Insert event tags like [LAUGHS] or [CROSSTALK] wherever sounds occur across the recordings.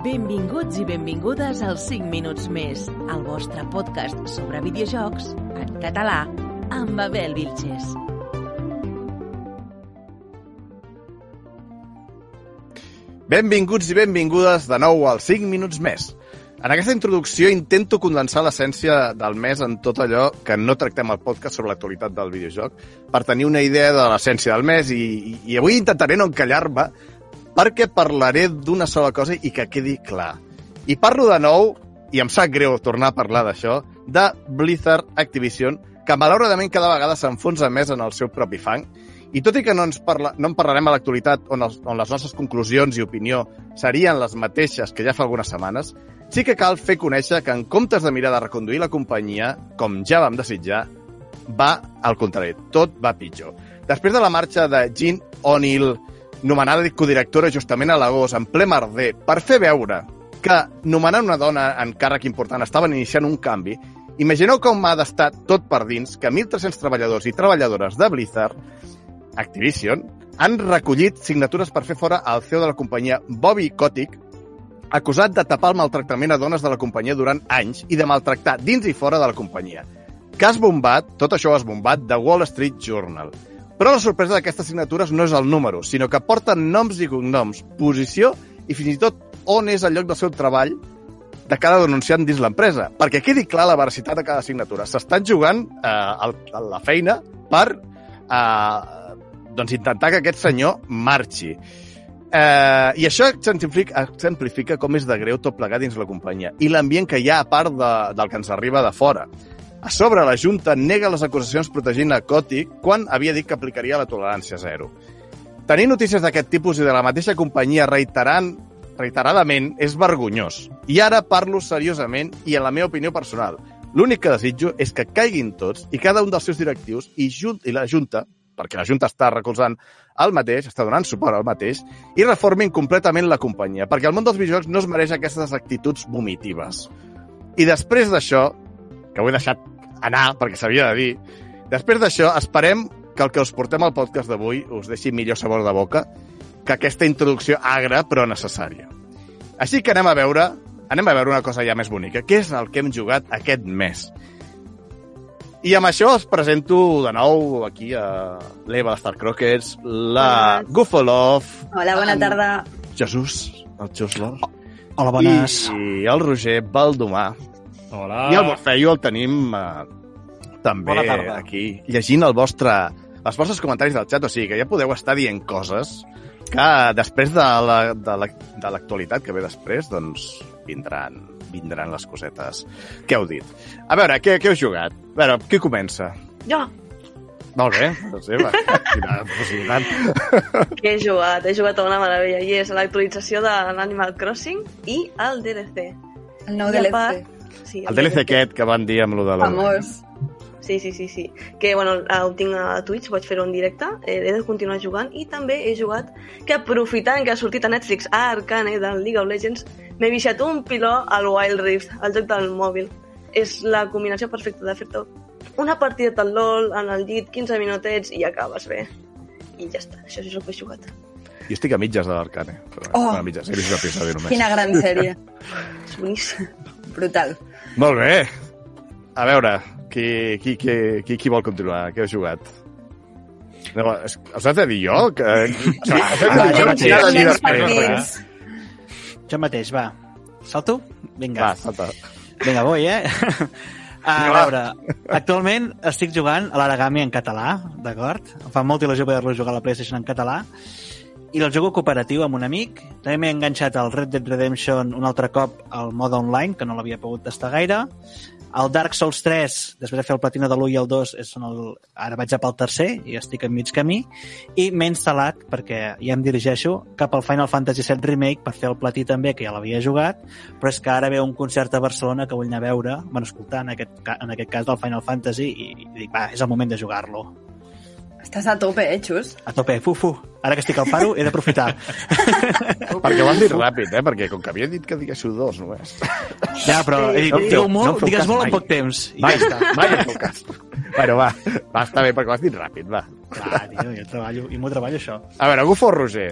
Benvinguts i benvingudes als 5 minuts més, el vostre podcast sobre videojocs en català amb Abel Vilches. Benvinguts i benvingudes de nou als 5 minuts més. En aquesta introducció intento condensar l'essència del mes en tot allò que no tractem al podcast sobre l'actualitat del videojoc per tenir una idea de l'essència del mes i, i, avui intentaré no encallar-me perquè parlaré d'una sola cosa i que quedi clar. I parlo de nou, i em sap greu tornar a parlar d'això, de Blizzard Activision, que malauradament cada vegada s'enfonsa més en el seu propi fang i tot i que no, ens parla, no en parlarem a l'actualitat on, els, on les nostres conclusions i opinió serien les mateixes que ja fa algunes setmanes, sí que cal fer conèixer que en comptes de mirar de reconduir la companyia, com ja vam desitjar, va al contrari, tot va pitjor. Després de la marxa de Jean O'Neill, nomenada codirectora justament a l'agost, en ple merder, per fer veure que nomenant una dona en càrrec important estaven iniciant un canvi, imagineu com ha d'estar tot per dins que 1.300 treballadors i treballadores de Blizzard Activision, han recollit signatures per fer fora el CEO de la companyia, Bobby Kotick, acusat de tapar el maltractament a dones de la companyia durant anys i de maltractar dins i fora de la companyia. Has bombat, tot això has bombat, de Wall Street Journal. Però la sorpresa d'aquestes signatures no és el número, sinó que porten noms i cognoms, posició i fins i tot on és el lloc del seu treball de cada denunciant dins l'empresa. Perquè quedi clar la veracitat de cada signatura. S'estan jugant eh, el, la feina per eh, doncs intentar que aquest senyor marxi. Eh, I això exemplifica, exemplifica com és de greu tot plegat dins la companyia i l'ambient que hi ha a part de, del que ens arriba de fora. A sobre, la Junta nega les acusacions protegint a Coti quan havia dit que aplicaria la tolerància zero. Tenir notícies d'aquest tipus i de la mateixa companyia reiterant, reiteradament és vergonyós. I ara parlo seriosament i en la meva opinió personal. L'únic que desitjo és que caiguin tots i cada un dels seus directius i, junt, i la Junta perquè la Junta està recolzant el mateix, està donant suport al mateix, i reformin completament la companyia, perquè el món dels videojocs no es mereix aquestes actituds vomitives. I després d'això, que ho he deixat anar perquè s'havia de dir, després d'això esperem que el que us portem al podcast d'avui us deixi millor sabor de boca que aquesta introducció agra però necessària. Així que anem a veure anem a veure una cosa ja més bonica. Què és el que hem jugat aquest mes? I amb això us presento de nou aquí a l'Eva de Star Crockers, la Gufolov... Hola, bona tarda. Jesús, el Joslor. Hola, bones. I el Roger Baldomà. Hola. I el Morfeio el tenim eh, també aquí, llegint el vostre, els vostres comentaris del xat, o sigui que ja podeu estar dient coses que després de la- de la- de l'actualitat que ve després, doncs vindran, vindran les cosetes que heu dit. A veure, què, què heu jugat? A veure, qui comença? Jo, Molt bé, no sé, va, quina possibilitat. que he jugat, he jugat a una meravella, i és l'actualització de l'Animal Crossing i el DLC. El nou I DLC. part- Sí, El DLC aquest que van dir amb lo de la... Famós. Sí, sí, sí, sí. Que, bueno, ho tinc a Twitch, vaig fer-ho en directe, eh, he de continuar jugant, i també he jugat que aprofitant que ha sortit a Netflix a Arcane del League of Legends, m'he vixat un piló al Wild Rift, al joc del mòbil. És la combinació perfecta de fer-te una partida al LOL, en el llit, 15 minutets, i acabes bé. I ja està, això és el que he jugat. Jo estic a mitges de l'Arcane. Però, Oh! bueno, a mitges, he vist un episodi només. Quina gran sèrie. [LAUGHS] És boníssim. Brutal. Molt bé. A veure, qui, qui, qui, qui, qui vol continuar? Què heu jugat? No, és, us has de dir jo? Que... Va, jo mateix. Eh? Jo mateix, va. Salto? Vinga. Va, salta. Vinga, vull, eh? [LAUGHS] A veure, actualment estic jugant a l'Aragami en català, d'acord? Em fa molta il·lusió poder-lo jugar a la PlayStation en català. I el jugo cooperatiu amb un amic. També m'he enganxat al Red Dead Redemption un altre cop al mode online, que no l'havia pogut tastar gaire. El Dark Souls 3, després de fer el platino de l'1 i el 2, és el... ara vaig a pel tercer i estic en mig camí. I m'he instal·lat, perquè ja em dirigeixo, cap al Final Fantasy VII Remake per fer el platí també, que ja l'havia jugat, però és que ara ve un concert a Barcelona que vull anar a veure, bueno, escoltar en aquest, en aquest cas del Final Fantasy, i, i dic, va, és el moment de jugar-lo. Estàs a tope, eh, Xus? A tope, fu, fu. Ara que estic al paro, he d'aprofitar. [LAUGHS] Perquè ho has dit ràpid, eh? Perquè com que havia dit que diguéssiu dos només. Ja, però dit, No digueu no molt, feu digues molt mai. en poc temps. I Mai, ja està. [LAUGHS] mai en tot cas. Bueno, va, va, està bé, perquè ho has dit ràpid, va. Clar, tio, jo treballo, i m'ho treballo això. A veure, Gufo o Roger?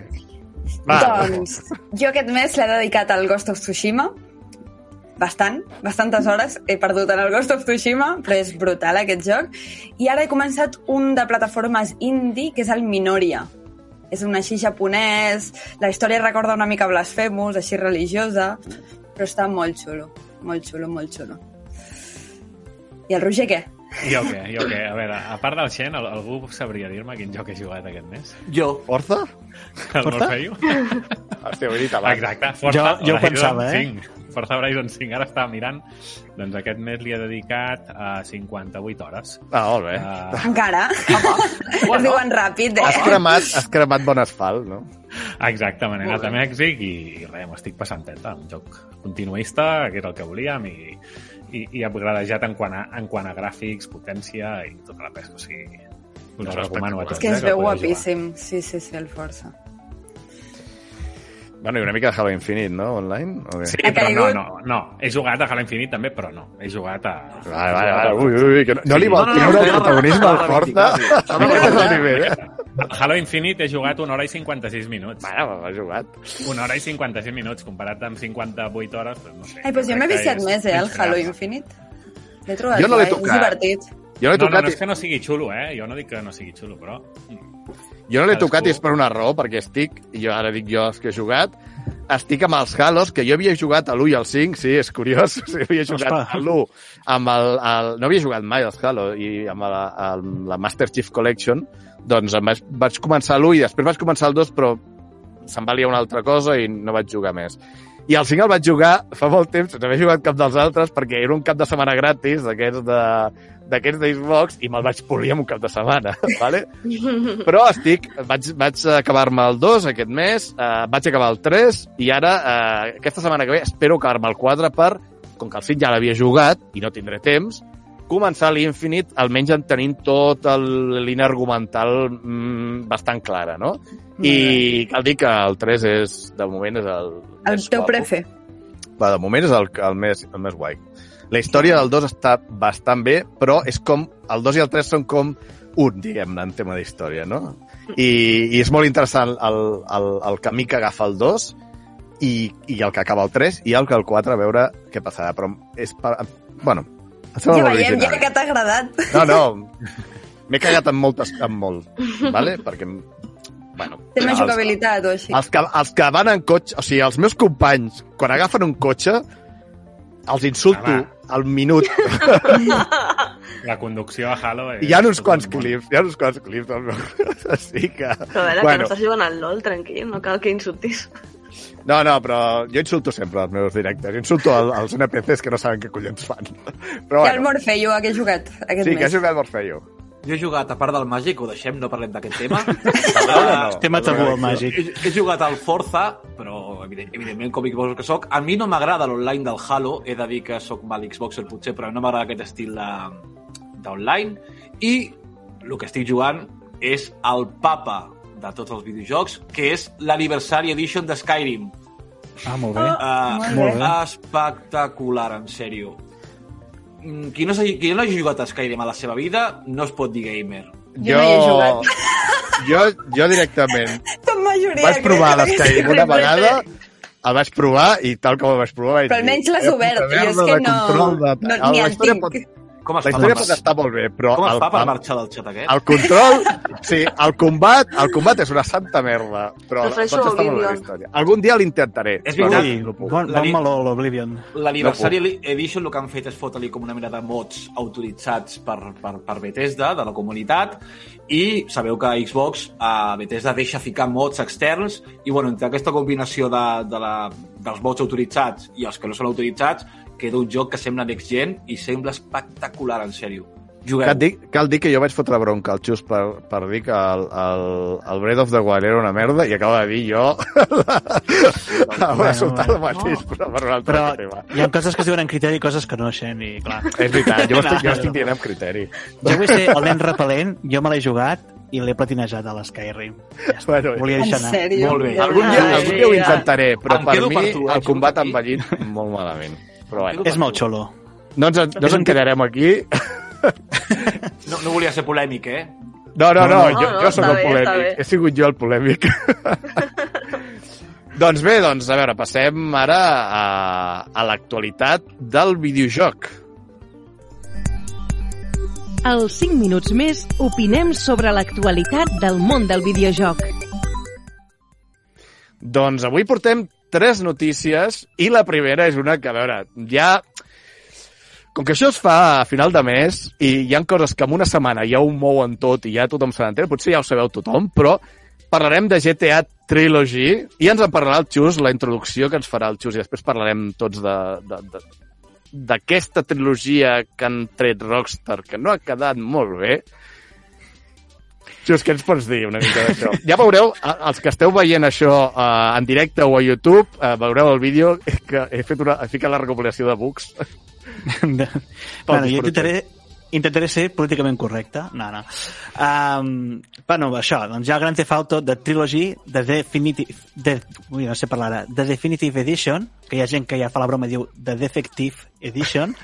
Va. Doncs jo aquest mes l'he dedicat al Ghost of Tsushima. Bastant, bastantes hores he perdut en el Ghost of Tsushima, però és brutal aquest joc. I ara he començat un de plataformes indie, que és el Minoria. És un així japonès, la història recorda una mica Blasphemous, així religiosa, però està molt xulo, molt xulo, molt xulo. I el Roger què? Jo què, jo què? A veure, a part del Xen, al- algú sabria dir-me quin joc he jugat aquest mes? Jo. Forza? El Forza? Morfeu? Hòstia, ho he dit abans. Exacte, Forza Jo- jo ho pensava, eh? 5. Forza Horizon 5, ara estava mirant. Doncs aquest mes li he dedicat a 58 hores. Ah, molt bé. Uh, Encara? Es diuen ràpid, Has eh? cremat, has cremat bon asfalt, no? exactament, he anat a Mèxic i, i res, m'estic passant teta. Un joc continuista, que era el que volíem, i, i, i upgradejat en quant, a, en quant a gràfics, potència i tota la pesca. O sigui, us No, recomano a tots. És que eh, es el veu podeu jugar. guapíssim. Sí, sí, sí, el força. Bueno, i una mica de Halo Infinite, no? Online? O què? Sí, Ha però no, no, no. He jugat a Halo Infinite també, però no. He jugat a... Vale, vale, vale. Ui, ui, ui, que no, no li vol No, no, no, treure el no, protagonisme no, al no, Forza. no, no, Aquest és el nivell, eh? Halo Infinite he jugat una hora i 56 minuts. Bueno, m'ha jugat. Una hora i 56 minuts, comparat amb 58 hores, doncs no sé. Ai, doncs jo m'he viciat és més, eh, al Halo. Infinite. L'he trobat Jo no l'he tocat. És divertit. Jo no No, no, tocat, no és que no sigui xulo, eh? Jo no dic que no sigui xulo, però... jo no l'he tocat i és per una raó, perquè estic, i jo ara dic jo els que he jugat, estic amb els Halos, que jo havia jugat a l'1 i al 5, sí, és curiós, [LAUGHS] sigui, havia jugat a l'1 amb el, el... No havia jugat mai als Halo, i amb la, amb la Master Chief Collection, doncs vaig, vaig començar l'1 i després vaig començar el 2, però se'n valia una altra cosa i no vaig jugar més. I el 5 el vaig jugar fa molt temps, no havia jugat cap dels altres, perquè era un cap de setmana gratis d'aquests de d'aquests d'Xbox i me'l vaig polir en un cap de setmana, [LAUGHS] ¿vale? Però estic, vaig, vaig acabar-me el 2 aquest mes, eh, vaig acabar el 3 i ara, eh, aquesta setmana que ve, espero acabar-me el 4 per, com que el 5 ja l'havia jugat i no tindré temps, començar l'Infinite almenys en tenint tot el línia argumental mm, bastant clara, no? I cal dir que el 3 és, de moment, és el... El més teu guapo. prefe. Va, de moment és el, el, més, el més guai. La història del 2 està bastant bé, però és com... El 2 i el 3 són com un, diguem-ne, en tema d'història, no? I, I és molt interessant el, el, el camí que agafa el 2 i, i el que acaba el 3 i el que el 4 a veure què passarà. Però és... Per, bueno, sembla Ja veiem, ja que t'ha agradat. No, no, m'he cagat en moltes, en molt, vale? perquè, bueno... Té més jugabilitat o així. els que, els que van en cotxe, o sigui, els meus companys, quan agafen un cotxe, els insulto Home. al minut. [LAUGHS] La conducció a Halo... És Hi ha uns tot quants clips, hi ha uns quants clips del meu... Així [LAUGHS] que... Però a veure, que Bueno. no estàs jugant al LOL, tranquil, no cal que insultis. No, no, però jo insulto sempre als meus directes. Jo insulto al- als NPCs que no saben què collons fan. Però I el bueno, Morfeu, a què he jugat aquest sí, que mes? has jugat Morfeo. Jo he jugat, a part del Màgic, ho deixem, no parlem d'aquest tema. [LAUGHS] no. Tema tabú al màgic. He, he jugat al Forza, però evident, evidentment com Xboxer que sóc, a mi no m'agrada l'online del Halo, he de dir que sóc mal Xboxer potser, però no m'agrada aquest estil de- d'online, i el que estic jugant és el papa de tots els videojocs, que és l'Anniversary Edition de Skyrim. Ah, molt bé. Uh, Molt bé. Espectacular, en sèrio. Mm, Qui no, qui no hagi jugat a Skyrim a la seva vida no es pot dir gamer. Jo no hi he jugat. Jo, jo directament Tot majoria. vaig provar l'Skyrim una vegada, el vaig provar i tal com el vaig provar vaig Però almenys l'has "Eh, puta obert, i és que no- no- Ah, ni el tinc. pot- Com es La història pot estar molt bé, però com es el, fa per el, marxar del xat aquest? el control... Sí, el combat, el combat és una santa merda, però Prefereixo pot estar molt bé la Oblivion. història. Algun dia l'intentaré. És veritat. no puc. bon, La bon meló, l'Oblivion. L'Anniversary Edition el que han fet és fotre-li com una mena de mods autoritzats per, per, per Bethesda, de la comunitat, i sabeu que Xbox, a Bethesda deixa ficar mods externs, i bueno, entre aquesta combinació de, de la, dels mods autoritzats i els que no són autoritzats, queda un joc que sembla next gen i sembla espectacular, en sèrio. Cal dir, cal dir que jo vaig fotre bronca al Xus per, per dir que el, el, el Breath of the Wild era una merda i acaba de dir jo [LAUGHS] Bueno, resultat el bueno. mateix, però per un altre Però tema. hi ha coses que es diuen en criteri i coses que no, Xen, i clar. És veritat, jo, estic, jo estic dient amb criteri. Jo vull ser el nen repel·lent, jo me l'he jugat i l'he platinejat a l'Skyrim. Ja està. Bueno, Volia En deixar anar. Molt bé. algun dia, algun dia ho intentaré, però Em per mi per tu, eh, el combat Xus, ha envellit molt malament. Però bueno, És molt xulo. no ens, en- no ens en quedarem aquí. No, no volia ser polèmic, eh? No, no, no, No, jo, no, jo sóc el polèmic. bé. He sigut jo el polèmic. [LAUGHS] Doncs bé, doncs, a veure, passem ara a, a l'actualitat del videojoc. Als 5 minuts més opinem sobre l'actualitat del món del videojoc. Doncs avui portem tres notícies i la primera és una que, a veure, ja... Com que això es fa a final de mes i hi han coses que en una setmana ja ho mouen tot i ja tothom se n'entén, potser ja ho sabeu tothom, però parlarem de GTA Trilogy i ens en parlarà el Xus, la introducció que ens farà el Xus i després parlarem tots de, de, de, d'aquesta trilogia que han tret Rockstar, que no ha quedat molt bé. Xus, què ens pots dir una mica d'això? [LAUGHS] Ja veureu, els que esteu veient això uh, en directe o a YouTube, uh, veureu el vídeo que he fet una, he ficat la recopilació de bugs. [LAUGHS] bueno, jo intentaré, intentaré ser políticament correcte. No, no. Um, bueno, això, doncs hi ha el Grand Theft Auto de Trilogy, de Definitive... De, ui, no sé parlar ara. De Definitive Edition, que hi ha gent que ja fa la broma i diu The Defective Edition,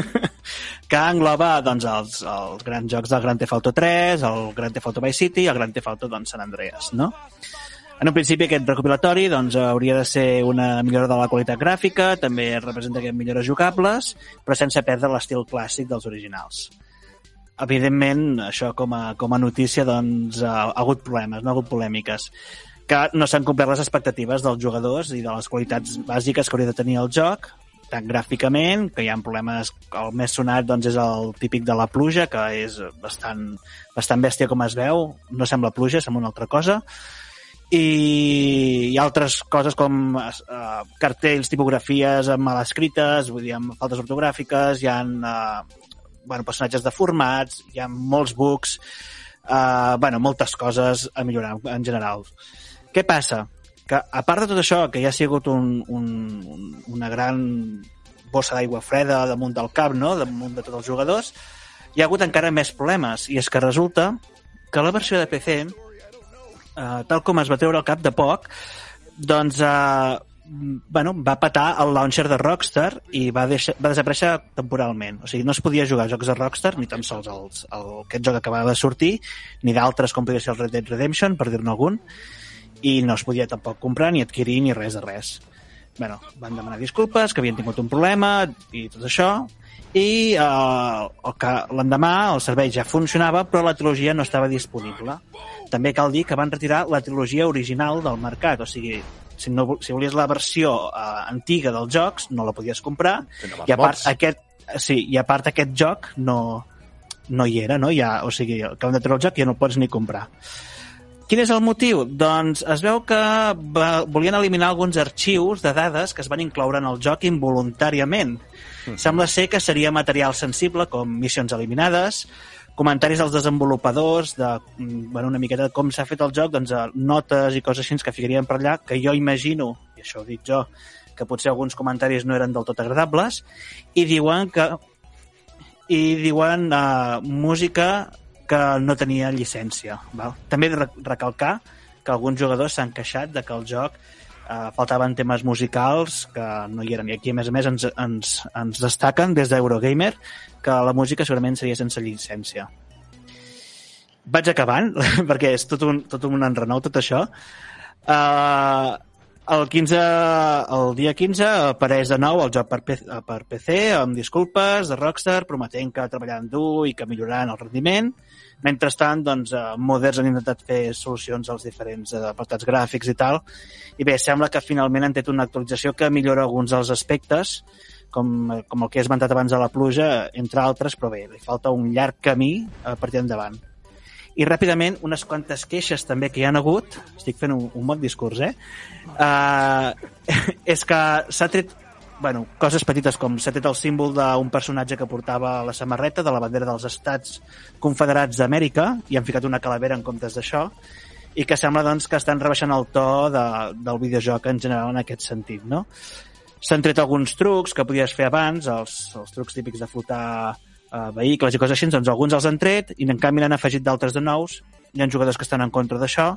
[LAUGHS] que engloba doncs, els, els grans jocs del Grand Theft Auto 3, el Grand Theft Auto Vice City i el Grand Theft Auto doncs, San Andreas, no? En un principi aquest recopilatori doncs, hauria de ser una millora de la qualitat gràfica, també representa que millores jugables, però sense perdre l'estil clàssic dels originals. Evidentment, això com a, com a notícia doncs, ha, ha hagut problemes, no ha hagut polèmiques que no s'han complert les expectatives dels jugadors i de les qualitats bàsiques que hauria de tenir el joc, tant gràficament, que hi ha problemes, el més sonat doncs, és el típic de la pluja, que és bastant, bastant bèstia com es veu, no sembla pluja, sembla una altra cosa, i ha altres coses com uh, cartells, tipografies mal escrites, vull dir, amb faltes ortogràfiques, hi ha uh, bueno, personatges deformats, hi ha molts bugs, uh, bueno, moltes coses a millorar en general. Què passa? Que a part de tot això, que ja ha sigut un, un, una gran bossa d'aigua freda damunt del cap, no? damunt de tots els jugadors, hi ha hagut encara més problemes, i és que resulta que la versió de PC eh, tal com es va treure al cap de poc, doncs eh, bueno, va patar el launcher de Rockstar i va, deixar, va desaparèixer temporalment. O sigui, no es podia jugar a jocs de Rockstar, ni tan sols els, el, aquest joc que acabava de sortir, ni d'altres com podia ser el Red Dead Redemption, per dir-ne algun, i no es podia tampoc comprar, ni adquirir, ni res de res. bueno, van demanar disculpes, que havien tingut un problema i tot això, i eh, el l'endemà el servei ja funcionava, però la trilogia no estava disponible. També cal dir que van retirar la trilogia original del mercat, o sigui, si, no, si volies la versió eh, antiga dels jocs, no la podies comprar, i a part, aquest, sí, i a part aquest joc no, no hi era, no? Ja, o sigui, que han de treure el joc i ja no el pots ni comprar. Quin és el motiu? Doncs es veu que va, volien eliminar alguns arxius de dades que es van incloure en el joc involuntàriament. Mm. Sembla ser que seria material sensible, com missions eliminades, comentaris dels desenvolupadors, de bueno, una miqueta de com s'ha fet el joc, doncs, eh, notes i coses així que ficarien per allà, que jo imagino, i això ho dic jo, que potser alguns comentaris no eren del tot agradables, i diuen que i diuen uh, música que no tenia llicència. Val? També he de recalcar que alguns jugadors s'han queixat de que el joc eh, faltaven temes musicals que no hi eren. I aquí, a més a més, ens, ens, ens destaquen des d'Eurogamer que la música segurament seria sense llicència. Vaig acabant, [LAUGHS] perquè és tot un, tot un enrenou, tot això. Uh, el, 15, el dia 15 apareix de nou el joc per, per PC amb disculpes de Rockstar prometent que treballaran dur i que milloraran el rendiment. Mentrestant, doncs, eh, Moders han intentat fer solucions als diferents eh, apartats gràfics i tal, i bé, sembla que finalment han tret una actualització que millora alguns dels aspectes, com, com el que he esmentat abans de la pluja, entre altres, però bé, li falta un llarg camí a partir d'endavant. I ràpidament, unes quantes queixes també que hi han hagut, estic fent un, un bon discurs, eh? Uh, [LAUGHS] és que s'ha tret bueno, coses petites com s'ha tret el símbol d'un personatge que portava la samarreta de la bandera dels Estats Confederats d'Amèrica i han ficat una calavera en comptes d'això i que sembla doncs, que estan rebaixant el to de, del videojoc en general en aquest sentit. No? S'han tret alguns trucs que podies fer abans, els, els trucs típics de flotar eh, vehicles i coses així, doncs alguns els han tret i en canvi n'han afegit d'altres de nous. Hi ha jugadors que estan en contra d'això.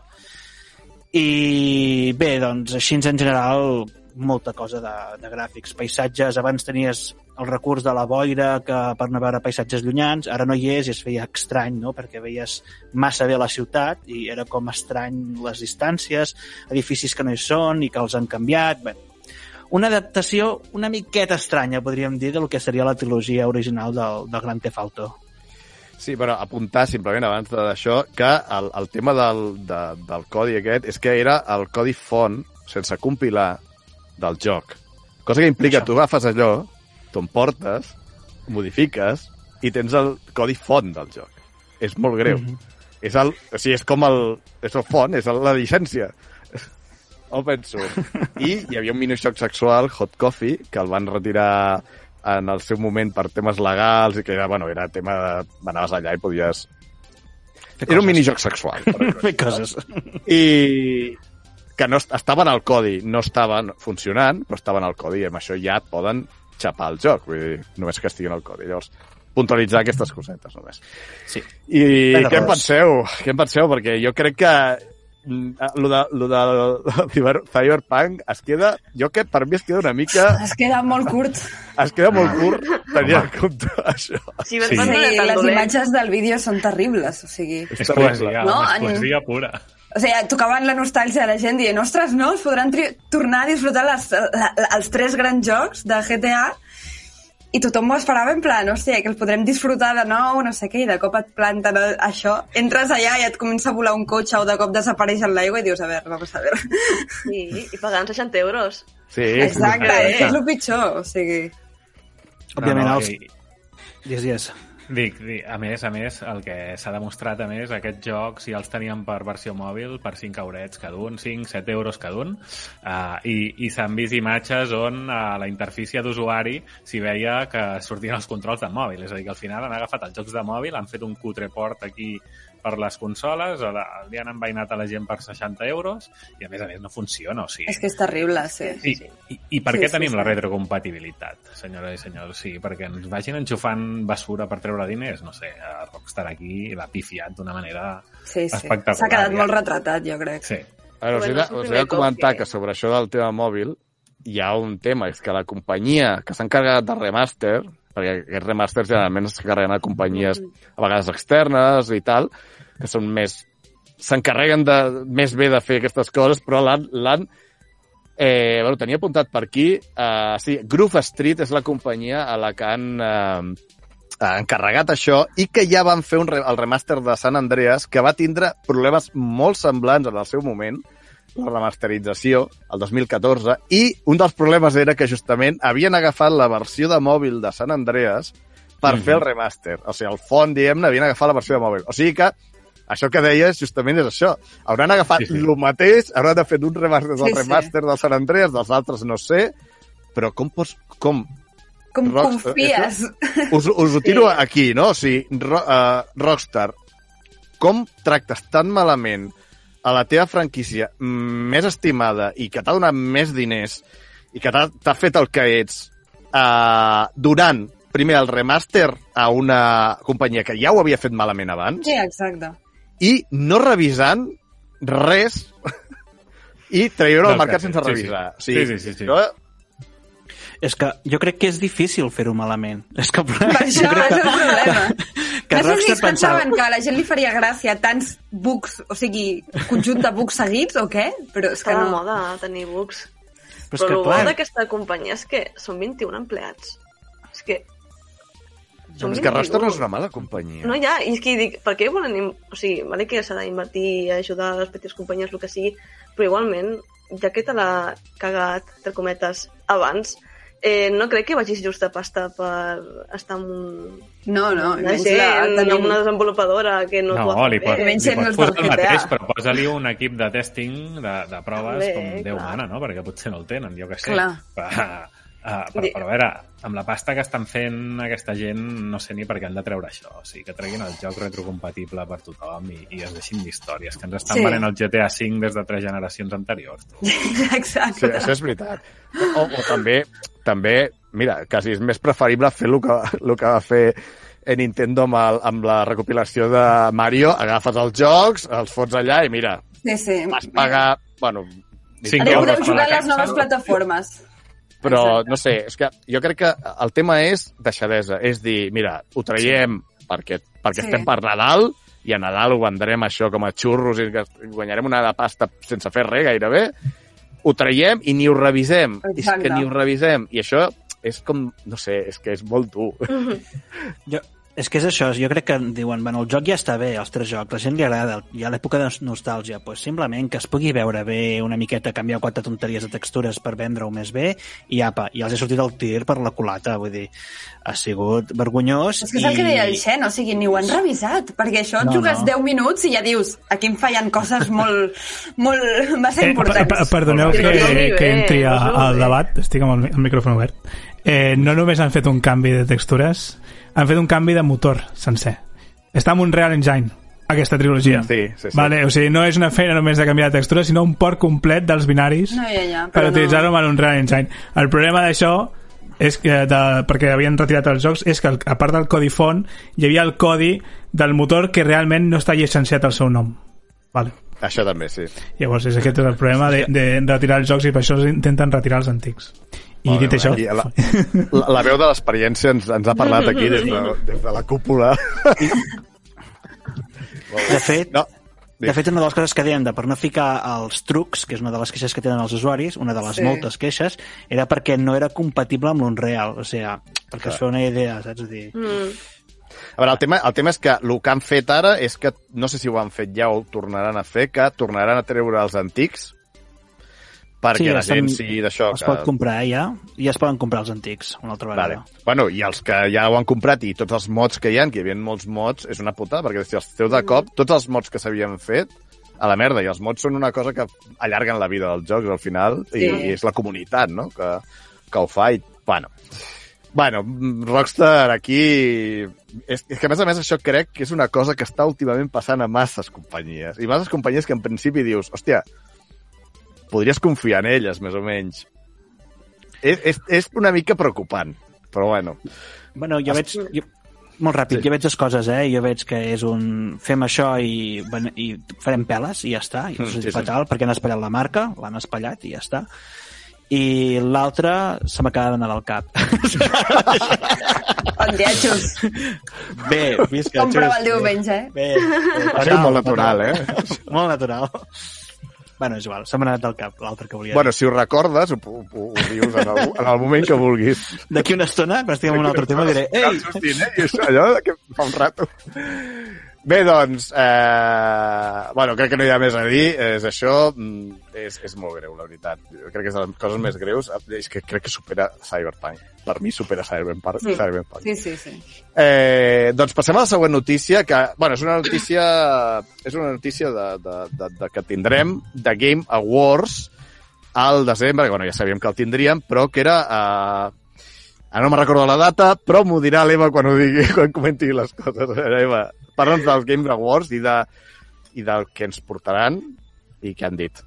I bé, doncs així en general molta cosa de, de gràfics. Paisatges, abans tenies el recurs de la boira que per no veure paisatges llunyans, ara no hi és i es feia estrany, no? perquè veies massa bé la ciutat i era com estrany les distàncies, edificis que no hi són i que els han canviat. Bé, una adaptació una miqueta estranya, podríem dir, del que seria la trilogia original del, del Grand Theft Auto. Sí, però apuntar simplement abans d'això que el, el tema del, de, del codi aquest és que era el codi font sense compilar del joc. Cosa que implica, Això. tu agafes allò, t'ho emportes, modifiques i tens el codi font del joc. És molt greu. Mm. -hmm. És, el, o sigui, és com el... És el font, és la llicència. Ho penso. I hi havia un minijoc sexual, Hot Coffee, que el van retirar en el seu moment per temes legals i que era, bueno, era tema de... Anaves allà i podies... Era un minijoc sexual. [LAUGHS] Fer coses. I que no est- estaven al codi, no estaven funcionant, però estaven al codi i amb això ja et poden xapar el joc, vull dir, només que estiguin al codi. Llavors, puntualitzar aquestes cosetes només. Sí. I Ben què en penseu? Què en penseu? Perquè jo crec que lo de, lo de, Cyber- Cyberpunk es queda, jo que per mi es queda una mica, [LAUGHS] Es queda molt curt. es queda molt curt tenint en compte [LAUGHS] això. Sí, Sí. sí. Les imatges del vídeo són terribles, o sigui... És terrible. poesia, No, és poesia pura. O sigui, tocaven la nostàlgia de la gent dient ostres, no, es podran tornar a disfrutar les, la, la, els tres grans jocs de GTA i tothom ho esperava en plan, hòstia, que els podrem disfrutar de nou, no sé què, i de cop et planten el- això, entres allà i et comença a volar un cotxe o de cop desapareix en l'aigua i dius, a veure, vamos a veure. Sí, i pagant 60 euros. Sí, Exacte, eh? és que és el pitjor, o sigui... Òbviament, no, no, els... i- Yes, yes. Dic, dic, a més, a més, el que s'ha demostrat, a més, aquests jocs ja els teníem per versió mòbil per 5 eurets cada un, 5, 7 euros cada un, uh, i, i s'han vist imatges on a la interfície d'usuari s'hi veia que sortien els controls de mòbil, és a dir, que al final han agafat els jocs de mòbil, han fet un cutre port aquí per les consoles, a la, li han envainat a la gent per 60 euros, i a més a més no funciona, o sigui... És que és terrible, sí. I, i, I per Sí, què sí, tenim sí. la retrocompatibilitat, senyores i senyors? Sí, perquè ens vagin enxufant basura per treure diners? No sé, a Rockstar aquí l'ha pifiat d'una manera... Sí, sí. Espectacular, S'ha quedat ja. molt retratat, jo crec. Sí. A veure, us, he Bueno, de, és el us he de comentar que... que- sobre això del tema mòbil hi ha un tema, és que la companyia que s'ha encarregat de remaster, perquè aquests remasters generalment es carreguen a companyies a vegades externes i tal, que són més s'encarreguen de més bé de fer aquestes coses, però l'han eh, bueno, tenia apuntat per aquí eh, sí, Groove Street és la companyia a la que han eh, encarregat això i que ja van fer un re el remaster de San Andreas que va tindre problemes molt semblants en el seu moment la remasterització, el 2014, i un dels problemes era que justament havien agafat la versió de mòbil de San Andreas per Mhm. fer el remaster. O sigui, el font, diguem-ne, havien agafat la versió de mòbil. O sigui que això que deies justament és això. Hauran agafat Sí, sí, sí. sí. el mateix, hauran de fer un remaster del Sí, sí. remaster del San Andreas, dels altres no sé, però com pots... Com? Com Rockstar, confies? Us, us ho tiro Sí. aquí, no? O sigui, ro, uh, Rockstar, com tractes tan malament a la teva franquícia més estimada i que t'ha donat més diners i que t'ha t'ha fet el que ets uh, donant primer el remaster a una companyia que ja ho havia fet malament abans Sí, exacte. I no revisant res i treure al mercat que- sense sí, sí. revisar. O Sí, sigui, sí, sí, sí. això- És que jo crec que és difícil fer-ho malament. És que el Per problema, això jo crec és el problema. [LAUGHS] que no sé si Rockstar es pensava... pensaven que a la gent li faria gràcia tants bugs, o sigui, conjunt de bugs seguits o què? Però és Està que no. moda tenir bugs. Però és Però que, el bo clar, d'aquesta companyia és que són 21 empleats. És que... Són és que 21. Rockstar no és una mala companyia. No, ja, i és que dic, per què volen... O sigui, vale que s'ha d'invertir, ajudar a les petites companyies, el que sigui, però igualment, ja que te l'ha cagat, entre cometes, abans, eh, no crec que vagis just a pasta per estar amb un... No, no, una menys gent, la, tenim... amb una desenvolupadora que no, No, ha li pot, li del posar el mateix, però posa-li un equip de testing, de, de proves, També, com Déu clar. mana, no? Perquè potser no el tenen, jo què sé. Clar. Però, uh, però, però, a veure, amb la pasta que estan fent aquesta gent, no sé ni per què han de treure això. O sigui, que treguin el joc retrocompatible per tothom i, i es deixin d'històries, que ens estan Sí. venent el GTA V des de tres generacions anteriors. [LAUGHS] Exacte. Sí, això és veritat. O, o també, també, mira, quasi és més preferible fer el que, el que va fer Nintendo amb, el, amb la recopilació de Mario, agafes els jocs, els fots allà i mira, Sí, sí. vas pagar, bueno, Cinc Ara podeu jugar a les noves plataformes. Però, Exacte. no sé, és que jo crec que el tema és deixadesa. És dir, mira, ho traiem perquè, perquè Sí. estem per Nadal i a Nadal ho vendrem això com a xurros i guanyarem una de pasta sense fer res gairebé. Ho traiem i ni ho revisem. És Exacte. que ni ho revisem. I això és com, no sé, és que és molt dur. Jo, és que és això, jo crec que diuen, bueno, el joc ja està bé, els tres jocs, la gent li agrada, hi ha l'època de nostàlgia, pues, simplement que es pugui veure bé una miqueta, canviar quatre tonteries de textures per vendre-ho més bé, i apa, i els he sortit el tir per la culata, vull dir, ha sigut vergonyós. És que és el que deia el Xen, o sigui, ni ho han revisat, perquè això et No, jugues no. 10 minuts i ja dius, aquí em fallen coses molt, molt massa Eh, importants. per- Perdoneu que, que ve, entri a- al debat, estic amb el, el micròfon obert. Eh, no només han fet un canvi de textures, han fet un canvi de motor sencer. Està en un Real Engine, aquesta trilogia. Sí, sí, sí. Vale, o sigui, no és una feina només de canviar de textura, sinó un port complet dels binaris No, ja, ja, per però utilitzar-ho no. en un Real Engine. El problema d'això és que de, perquè havien retirat els jocs és que el- a part del codi font hi havia el codi del motor que realment no està llicenciat al seu nom vale. Això també, sí. Llavors, és aquest és el problema de, de retirar els jocs i per això intenten retirar els antics. I dit això... aquí La, la, la veu de l'experiència ens, ens ha parlat aquí des de, des de la cúpula. De fet, No, De fet, una de les coses que dèiem de per no ficar els trucs, que és una de les queixes que tenen els usuaris, una de les Sí. moltes queixes, era perquè no era compatible amb l'Unreal. O sigui, perquè Clar. es una idea, saps? És a dir, Mm. A veure, el tema, el tema és que el que han fet ara és que, no sé si ho han fet ja o ho tornaran a fer, que tornaran a treure els antics perquè Sí, la gent sigui d'això. es que... pot comprar ja, i es poden comprar els antics una altra Vale. vegada. Bueno, i els que ja ho han comprat i tots els mods que hi ha, que hi havia molts mods, és una putada, perquè si els treu de cop, tots els mods que s'havien fet, a la merda, i els mods són una cosa que allarguen la vida dels jocs al final, i, Sí. i és la comunitat, no?, que, que ho fa, i, bueno... Bueno, Rockstar aquí... És, és que, a més a més, això crec que és una cosa que està últimament passant a masses companyies. I masses companyies que en principi dius, hòstia, podries confiar en elles, més o menys. És, és, és una mica preocupant, però bueno. Bueno, jo veig... Jo, molt ràpid, Sí. sí. jo veig dues coses, eh? Jo veig que és un... Fem això i, ben- i farem peles i ja està. I és sí, sí. fatal perquè han espatllat la marca, l'han espatllat i ja està. I l'altra se m'acaba d'anar del cap. [LAUGHS] Ondiatxos. Bé, visca, Com prova xus, el bé. diumenge, eh? Bé, Ha sigut molt natural, eh? Molt natural. Bueno, és igual, se m'ha anat del cap l'altre que volia Bueno, si ho recordes, ho, ho, ho dius en el, en el moment que vulguis. dir. D'aquí una estona, quan estiguem en un altre tema, diré Ei, Justin, eh? I això, allò que fa un rato. Bé, doncs, eh, bueno, crec que no hi ha més a dir. És això, mm, és, és molt greu, la veritat. Jo crec que és de les coses més greus. És que crec que supera Cyberpunk. Per mi supera Cyberpunk. Sí. Cyberpunk. Sí, sí, sí. Eh, doncs passem a la següent notícia, que, bueno, és una notícia, és una notícia de, de, de, de que tindrem de Game Awards al desembre, que bueno, ja sabíem que el tindríem, però que era... Eh, ara no me'n recordo la data, però m'ho dirà l'Eva quan ho digui, [LAUGHS] quan comenti les coses. Eva, parla'ns dels Game Awards i, de, i del que ens portaran i què han dit.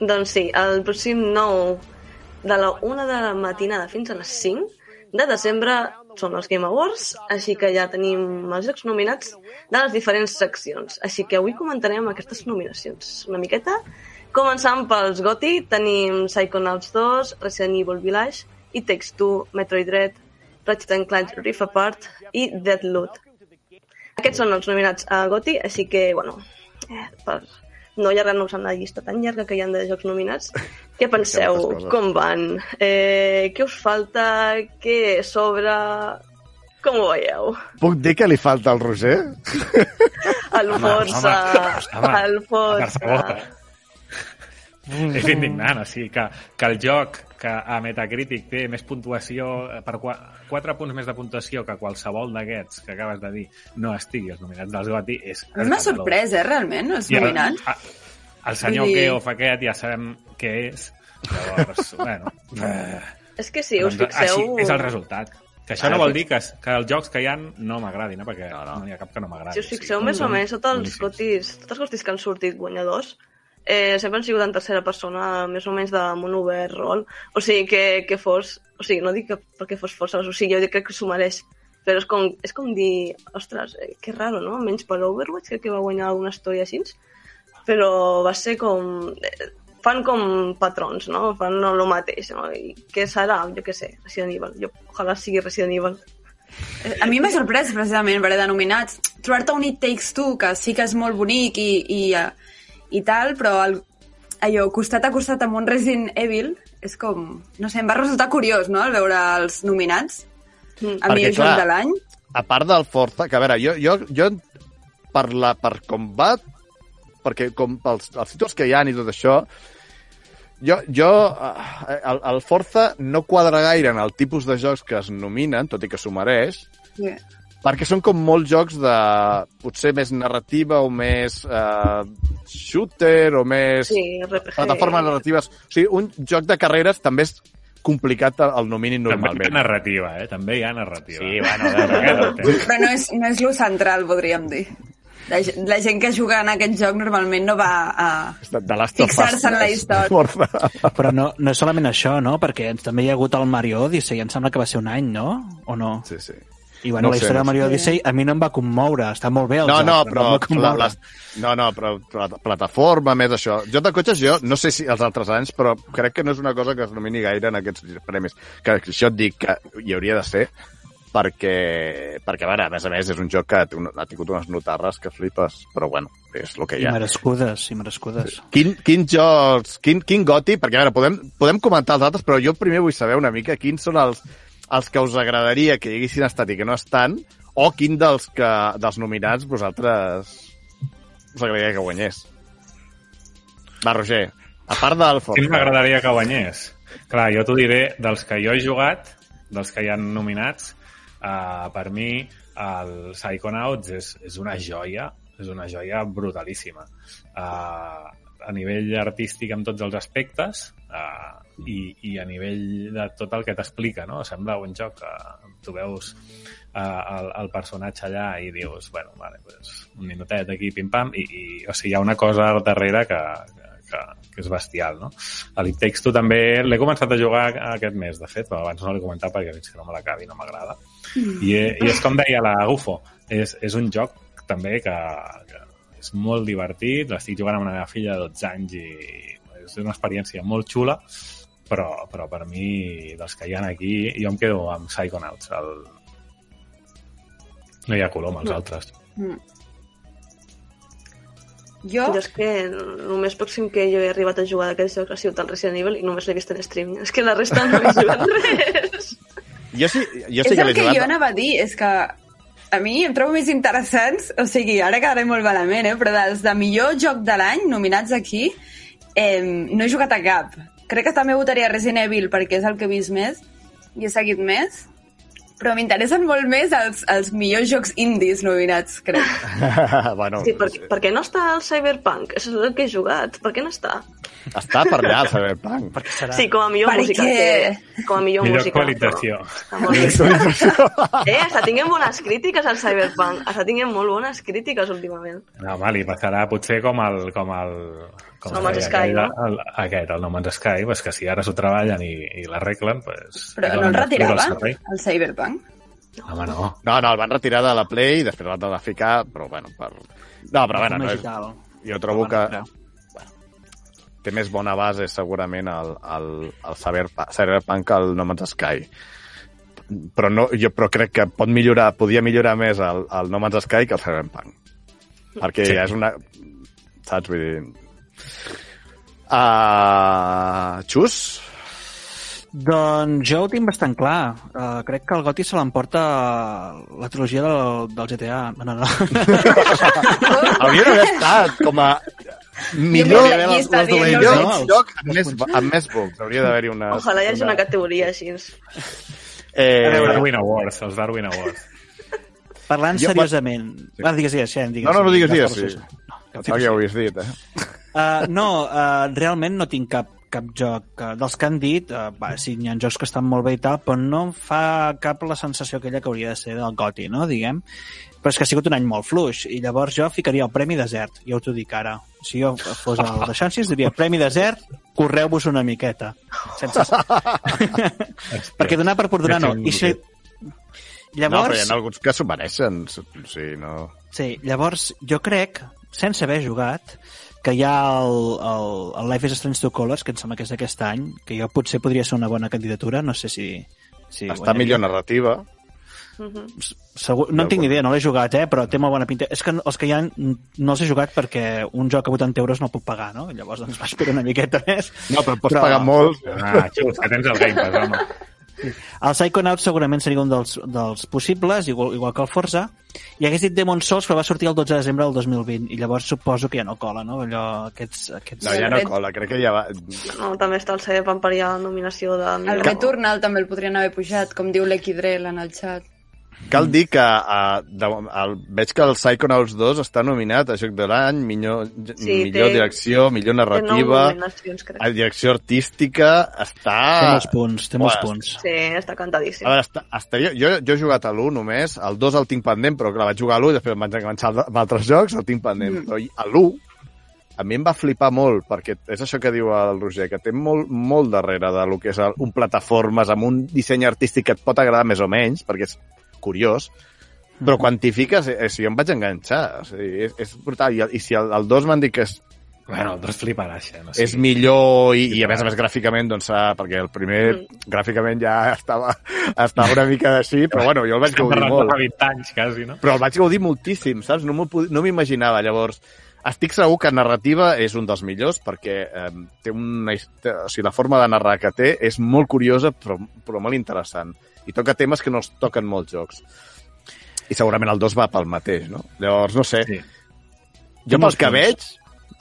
Doncs sí, el pròxim 9 de la 1 de la matinada fins a les 5 de desembre són els Game Awards, així que ja tenim els jocs nominats de les diferents seccions. Així que avui comentarem aquestes nominacions una miqueta. Començant pels GOTY, tenim Psychonauts 2, Resident Evil Village, It Takes Two, Metroid Dread, Ratchet and Clank Rift Apart i Deadloop. Aquests són els nominats a GOTY, així que, bueno, eh, per no allargar-nos en la llista tan llarga que hi ha de jocs nominats, [LAUGHS] què penseu? Com van? Eh, què us falta? Què sobra? Com ho veieu? Puc dir que li falta al Roger? [LAUGHS] El Home, home, home, el favor. És indignant, o sigui, que, que el joc que a Metacritic té més puntuació, eh, per 4 punts més de puntuació que qualsevol d'aquests que acabes de dir no estigui als nominats dels GOTY és... A mi m'ha escandalós. sorprès, eh, realment, els el, nominats. a- el senyor dir- Keof aquest ja sabem què és. Llavors, [LAUGHS] bueno... Eh, És que sí, us doncs, fixeu... Així és el resultat. Que això no vol dir que, que els jocs que hi ha no m'agradin, eh? perquè no, no. no hi ha cap que no m'agradi. Si us fixeu sigui, més o menys, tots els gotis, tots els gotis que han sortit guanyadors eh, sempre han sigut en tercera persona, més o menys de món obert, rol. O sigui, que, que fos... O sigui, no dic que perquè fos força, o sigui, jo crec que s'ho mereix. Però és com, és com dir, ostres, eh, que raro, no? Menys per Overwatch, crec que va guanyar alguna història així. Però va ser com... Eh, fan com patrons, no? Fan el mateix, no? I què serà? Jo què sé, Resident Evil. Jo, ojalà sigui Resident Evil. Eh, A mi m'ha sorprès precisament per denominats trobar-te un It Takes Two, que sí que és molt bonic i, i, eh, i tal, però el, allò, costat a costat amb un Resident Evil és com... No sé, em va resultar curiós, no?, el veure els nominats. Mm. A mi Perquè, el joc clar, de l'any. a part del Forza, que a veure, jo, jo, jo per, la, per com va, perquè com pels els títols que hi ha i tot això, jo, jo eh, el, el Forza no quadra gaire en el tipus de jocs que es nominen, tot i que s'ho mereix, Sí. Perquè són com molts jocs de potser més narrativa o més eh, shooter o més Sí, RPG. plataformes narratives. O sigui, un joc de carreres també és complicat el nominin També hi ha normalment. narrativa, eh? També hi ha narrativa. Sí, bueno, el té. Però no és, no és lo central, podríem dir. La, la gent que juga en aquest joc normalment no va a... De, de Fixar-se en la història. Però no, no és solament això, no? Perquè ens, també hi ha hagut el Mario Odyssey, em sembla que va ser un any, no? O no? Sí, sí. I bueno, No la sé, història no de Mario sé. Odyssey a mi no em va commoure, està molt bé el No, joc, no, em però, va la, les, no, no, però pla- plataforma, més això. Jo de cotxes, jo no sé si els altres anys, però crec que no és una cosa que es nomini gaire en aquests premis. Que això et dic que hi hauria de ser, perquè, perquè a veure, a més a més, és un joc que ha tingut- unes notarres que flipes, però bueno, és el que hi I ha. merescudes, i merescudes. Quin, quin jocs, quin, quin goti, perquè a veure, podem, podem comentar els altres, però jo primer vull saber una mica quins són els, els que us agradaria que hi haguessin estat i que no estan, o quin dels, que, dels nominats vosaltres us agradaria que guanyés. Va, Roger, a part del Quin Forza. m'agradaria que guanyés? Clar, jo t'ho diré, dels que jo he jugat, dels que hi han nominats, uh, per mi el Psychonauts és, és una joia, és una joia brutalíssima. Uh, a nivell artístic en tots els aspectes uh, i, i a nivell de tot el que t'explica, no? Sembla un joc que tu veus uh, el, el personatge allà i dius, bueno, vale, pues, un minutet aquí, pim-pam, i, i o sigui, hi ha una cosa darrere que, que, que és bestial, no? Takes Two també l'he començat a jugar aquest mes, de fet, però abans no l'he comentat perquè fins que no me l'acabi no m'agrada. I, I és com deia la Gufo, és, és un joc també que, que és molt divertit, l'estic jugant amb la meva filla de 12 anys i és una experiència molt xula, però, però per mi, dels que hi ha aquí, jo em quedo amb Psychonauts. El... No hi ha color amb els altres. Mm. Jo, Jo és que el més pròxim que jo he arribat a jugar d'aquests jocs ha sigut el Resident Evil i només l'he vist en streaming. És que la resta no he jugat [LAUGHS] res. Jo sí, jo és sí que el que jo jugat. anava a dir, és que a mi em trobo més interessants, o sigui, ara quedaré molt malament, eh? però dels de millor joc de l'any nominats aquí, eh, no he jugat a cap. Crec que també votaria Resident Evil perquè és el que he vist més i he seguit més, però m'interessen molt més els, els millors jocs indies nominats, crec. [LAUGHS] bueno, Sí, per, per què no està el Cyberpunk? Això és el que he jugat. Per què no està? està per allà el Cyberpunk. Perquè serà... Sí, com a millor Per música. què? Que, com a millor, Millor música. qualitació. Però, bé. eh, està tinguent bones crítiques al Cyberpunk. Està tinguent molt bones crítiques últimament. No, home, li passarà potser com el... Com el com No Man's Sky, deia no? aquell, El, aquest, el No Man's Sky, pues que si ara s'ho treballen i, i l'arreglen, pues, Però no el retirava, el el Cyberpunk? Home, no. No, no, el van retirar de la Play i després l'han de ficar, però bueno, per... No, però bueno, no és... jo trobo que Bueno, té més bona base segurament el, el, el Cyberpunk, Cyberpunk que el No Man's Sky. Però, no, jo, però crec que pot millorar, podia millorar més el, el No Man's Sky que el Cyberpunk. Perquè Sí. ja és una... Saps? Vull dir... Uh, Xus? Doncs jo ho tinc bastant clar. Uh, crec que el Goti se l'emporta la trilogia del, del GTA. No, no. Hauria d'haver estat com a millor, aquí està dient, millor no? joc amb més, amb més bugs. Hauria d'haver-hi una... Ojalà hi hagi una categoria així. Els Eh, Darwin Awards, els Darwin Awards. Parlant Jo- seriosament... Ah, digues, digues, Xen, digues. no, no, no digues, digues. Digues, Sí. No, que ja ho havies dit, eh? Uh, no, uh, realment no tinc cap, cap joc. Uh, dels que han dit, uh, va, sí, hi ha jocs que estan molt bé i tal, però no em fa cap la sensació aquella que hauria de ser del Goti, no?, diguem. Però és que ha sigut un any molt fluix, i llavors jo ficaria el Premi Desert, ja t'ho dic ara. Si jo fos el de Xansis, diria Premi Desert, correu-vos una miqueta. Sense... [LAUGHS] Perquè donar per donar no. I si... No, però Llavors, hi ha alguns que s'ho mereixen. Sigui, no... Sí, llavors jo crec, sense haver jugat, que hi ha el, el, el Life is Strange to Colors, que em sembla que és d'aquest any, que jo potser podria ser una bona candidatura, no sé si... si Està millor narrativa. Mhm. Segur, no en tinc ni idea, no l'he jugat, eh, però té molt bona pinta. És que els que hi ha no els he jugat perquè un joc a 80 euros no el puc pagar, no? Llavors doncs [LAUGHS] m'espero una miqueta més. No, però pots Però- pagar molt. Ah, xus, que tens el Game Pass, home. El Psychonauts segurament seria un dels, dels possibles, igual, igual que el Forza. I hagués dit Demon Souls, però va sortir el 12 de desembre del 2020, i llavors suposo que ja no cola, no? Allò, aquests... aquests... No, ja no cola, crec que ja va... No, també està el Cyberpunk per allà, nominació de... El Returnal també el podrien haver pujat, com diu l'Equidrel en el xat. Cal dir que uh, de, el, veig que el Psychonauts 2 està nominat a Joc de l'any, millor, Sí, millor té- direcció, millor narrativa, a direcció artística, està... Té molts punts, té molts punts. Sí, està cantadíssim. A veure, està, estaria, jo, jo he jugat a l'1 només, el 2 el tinc pendent, però clar, vaig jugar a l'1 i després em vaig enganxar amb altres jocs, el tinc pendent. Mm. Però a l'1 a mi em va flipar molt, perquè és això que diu el Roger, que té molt, molt darrere de lo que és el, un plataformes amb un disseny artístic que et pot agradar més o menys, perquè és curiós, però quan t'hi fiques, eh, si jo em vaig enganxar, o sigui, és, és brutal. I, I si el, el 2 m'han dit que és Bueno, el dos fliparàs, eh? No és millor i, i a més a més gràficament doncs, ah, perquè el primer gràficament ja estava, estava una mica així però bueno, jo el vaig gaudir molt de 20 anys, quasi, no? però el vaig gaudir moltíssim, saps? No pod- no m'imaginava, llavors estic segur que narrativa és un dels millors perquè eh, té una, o sigui, la forma de narrar que té és molt curiosa però, però molt interessant i toca temes que no els toquen molts jocs i segurament el 2 va pel mateix, no? Llavors, no sé, Sí. jo pel que veig,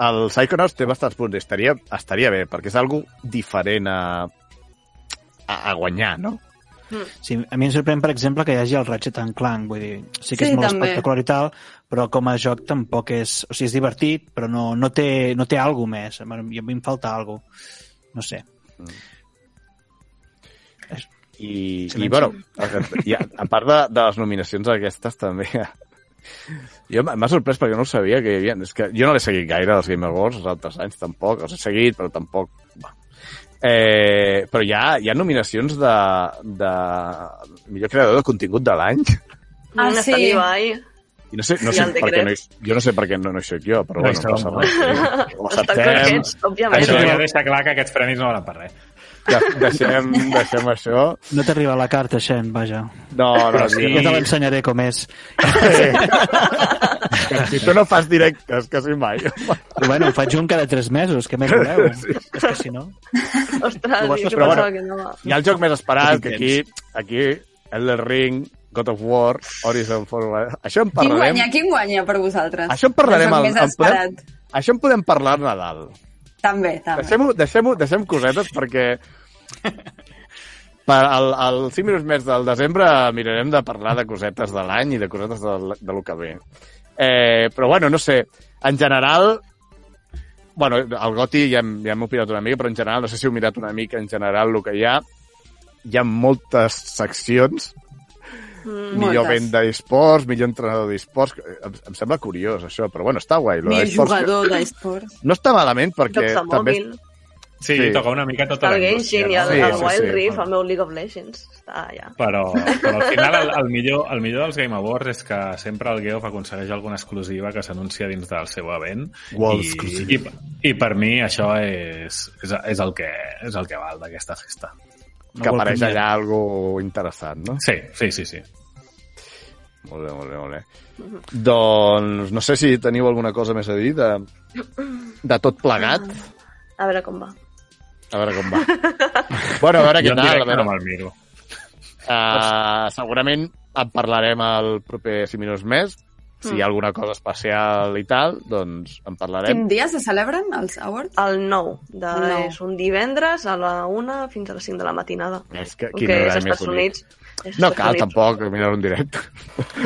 el Psychonauts té bastants punts. Estaria, estaria bé, perquè és algo diferent a, a, a guanyar, no? Sí, a mi em sorprèn, per exemple, que hi hagi el Ratchet and Clank, vull dir, sí que Sí, és molt també. espectacular i tal, però com a joc tampoc és... O sigui, és divertit, però no, no té, no té alguna més. A mi em falta alguna No sé. I, i bueno, i a, a part de, de les nominacions aquestes també... Jo m'ha sorprès perquè no ho sabia que hi havia... És que jo no l'he seguit gaire, els Game Awards, els altres anys tampoc. Els he seguit, però tampoc... Bueno. Eh, però hi ha, hi ha nominacions de, de millor creador de contingut de l'any. Ah, Mm, sí. I no sé, no sé per què no jo no sé per què no, no hi soc jo, però No bueno, som, passa res. [LAUGHS] Ho Estan acceptem, òbviament. Això Això- ja deixa clar que aquests premis no valen per res. De, deixem, deixem això. No t'arriba la carta, Xen, vaja. No, no, Però sí. sí. Ja te l'ensenyaré com és. Si tu no fas directes, quasi mai. I bueno, faig un cada tres mesos, què més voleu? [LAUGHS] És que si no... Ostres, Però jo bueno, que no. Hi ha el joc més esperat, que aquí, aquí Elden Ring, God of War, Horizon Forbidden... Això en Qui parlarem... guanya? Qui guanya per vosaltres? Això en parlarem El ple- esperat. Això en podem parlar a Nadal. També. Deixem-ho, deixem deixem cosetes perquè per al, al 5 minuts més del desembre mirarem de parlar de cosetes de l'any i de cosetes de, de lo que ve. Eh, però bueno, no sé, en general bueno, el Goti ja hem, ja hem opinat una mica, però en general, no sé si heu mirat una mica en general el que hi ha. Hi ha moltes seccions Mm, millor Moltes. venda d'esports, millor entrenador d'esports. Em, em sembla curiós, això, però bueno, està guai. lo Millor d'esports que- jugador [LAUGHS] d'esports. No està malament, perquè també... mòbil, Sí, Sí. toca una mica tota el la Genshin i el, Sí, el sí, Wild sí. Rift, el meu League of Legends. Està allà. Però, però al final el, el, [LAUGHS] millor, el millor dels Game Awards és que sempre el Geoff aconsegueix alguna exclusiva que s'anuncia dins del seu event World i, i, i per mi això és, és, és, el, que, és el que val d'aquesta festa. Que apareix allà algo interessant, no? Sí, sí, sí, sí. Molt bé, molt bé, molt bé. Doncs no sé si teniu alguna cosa més a dir de, de tot plegat. A veure com va. A veure com va. [LAUGHS] bueno, a veure jo què tal. A directe veure, no me'l miro. uh, segurament en parlarem el proper 5 minuts més. Si hi ha alguna cosa especial i tal, doncs en parlarem. Quin dia se celebren els awards? El 9, de, El nou. és un divendres a la 1 fins a les 5 de la matinada. És que, que quin és horari als més Estats bonic. Units. És No cal Units. tampoc mirar un directe.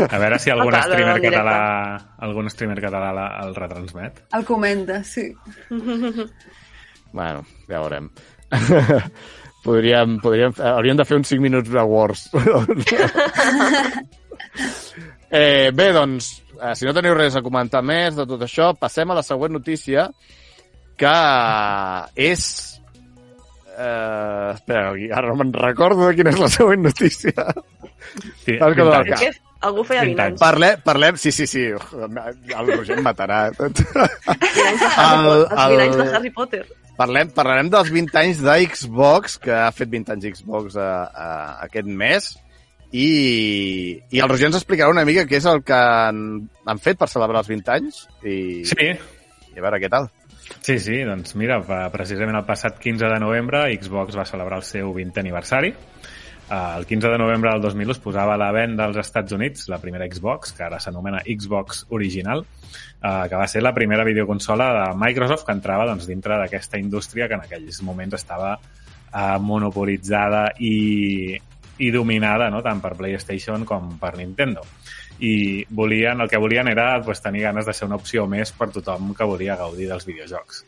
A veure si algun Ah, clar, streamer en català algun streamer català la- el retransmet. El comenta, sí. [LAUGHS] Bueno, ja veurem. [LAUGHS] podríem, podríem, hauríem de fer uns 5 minuts de Wars. [LAUGHS] eh, bé, doncs, eh, si no teniu res a comentar més de tot això, passem a la següent notícia, que és... Eh, espera, ara no me'n recordo de quina és la següent notícia. Sí, cap. Algú feia 20 20 anys. anys. Parlem, parlem, sí, sí, sí, el Roger em matarà. [LAUGHS] 20 anys de Harry El- Potter. Els 20 anys de Harry Potter. Parlem, parlarem dels 20 anys de Xbox, que ha fet 20 anys Xbox a, a, aquest mes, i, i el Roger ens explicarà una mica què és el que han, han fet per celebrar els 20 anys, i, Sí, i a veure què tal. Sí, sí, doncs mira, precisament el passat 15 de novembre Xbox va celebrar el seu 20 aniversari. Uh, el 15 de novembre del 2000 es posava a la venda als Estats Units la primera Xbox, que ara s'anomena Xbox Original, uh, que va ser la primera videoconsola de Microsoft que entrava doncs, dintre d'aquesta indústria que en aquells moments estava uh, monopolitzada i, i dominada no? tant per PlayStation com per Nintendo i volien, el que volien era pues, tenir ganes de ser una opció més per tothom que volia gaudir dels videojocs.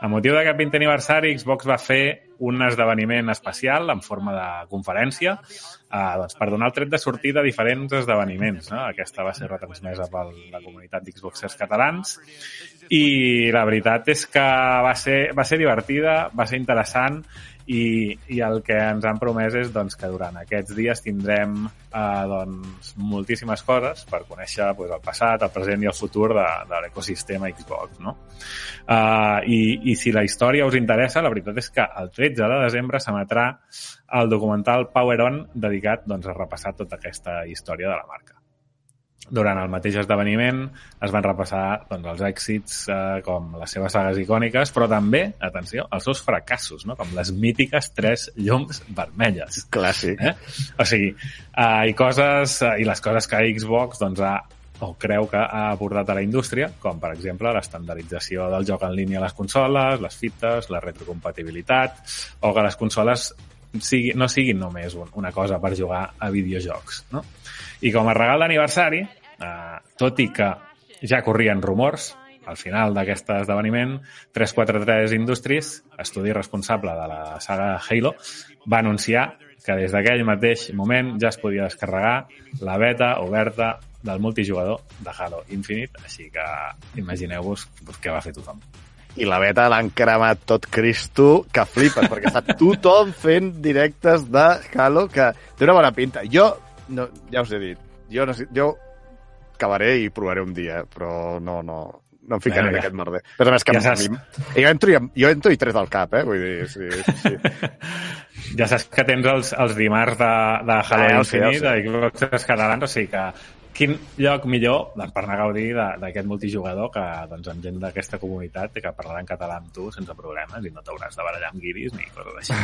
A motiu d'aquest 20 aniversari, Xbox va fer un esdeveniment especial en forma de conferència eh, doncs, per donar el tret de sortir de diferents esdeveniments. No? Aquesta va ser retransmesa per la comunitat d'Xboxers catalans i la veritat és que va ser, va ser divertida, va ser interessant i, i el que ens han promès és doncs, que durant aquests dies tindrem eh, doncs, moltíssimes coses per conèixer pues, el passat, el present i el futur de, de l'ecosistema Xbox. No? Uh, i, I si la història us interessa, la veritat és que el 13 de desembre s'emetrà el documental Power On dedicat doncs, a repassar tota aquesta història de la marca. Durant el mateix esdeveniment es van repassar doncs, els èxits eh, com les seves sagues icòniques, però també, atenció, els seus fracassos, no? com les mítiques tres llums vermelles. Clàssic. Eh? O sigui, uh, i coses, uh, i les coses que Xbox doncs, ha o creu que ha aportat a la indústria, com per exemple l'estandardització del joc en línia a les consoles, les fites, la retrocompatibilitat, o que les consoles sigui, no siguin només un, una cosa per jugar a videojocs. No? I com a regal d'aniversari, eh, tot i que ja corrien rumors, al final d'aquest esdeveniment, 343 Industries, estudi responsable de la saga Halo, va anunciar que des d'aquell mateix moment ja es podia descarregar la beta oberta del multijugador de Halo Infinite, així que imagineu-vos què va fer tothom. I la beta l'han cremat tot Cristo, que flipes, perquè està tothom fent directes de Halo, que té una bona pinta. Jo, no, ja us he dit, jo, no, jo acabaré i provaré un dia, però no, no, no em ficaré Vinga. en aquest merder. Però a més que Ja saps. jo, entro i, jo entro i tret del cap, eh? Vull dir, sí, sí. [LAUGHS] Ja saps que tens els, els dimarts de, de Halo Ah, ja sé, ja Xbox catalans, o sigui que quin lloc millor doncs, per anar a gaudir d'aquest multijugador que doncs, amb gent d'aquesta comunitat que parlarà en català amb tu sense problemes i no t'hauràs de barallar amb guiris ni coses així.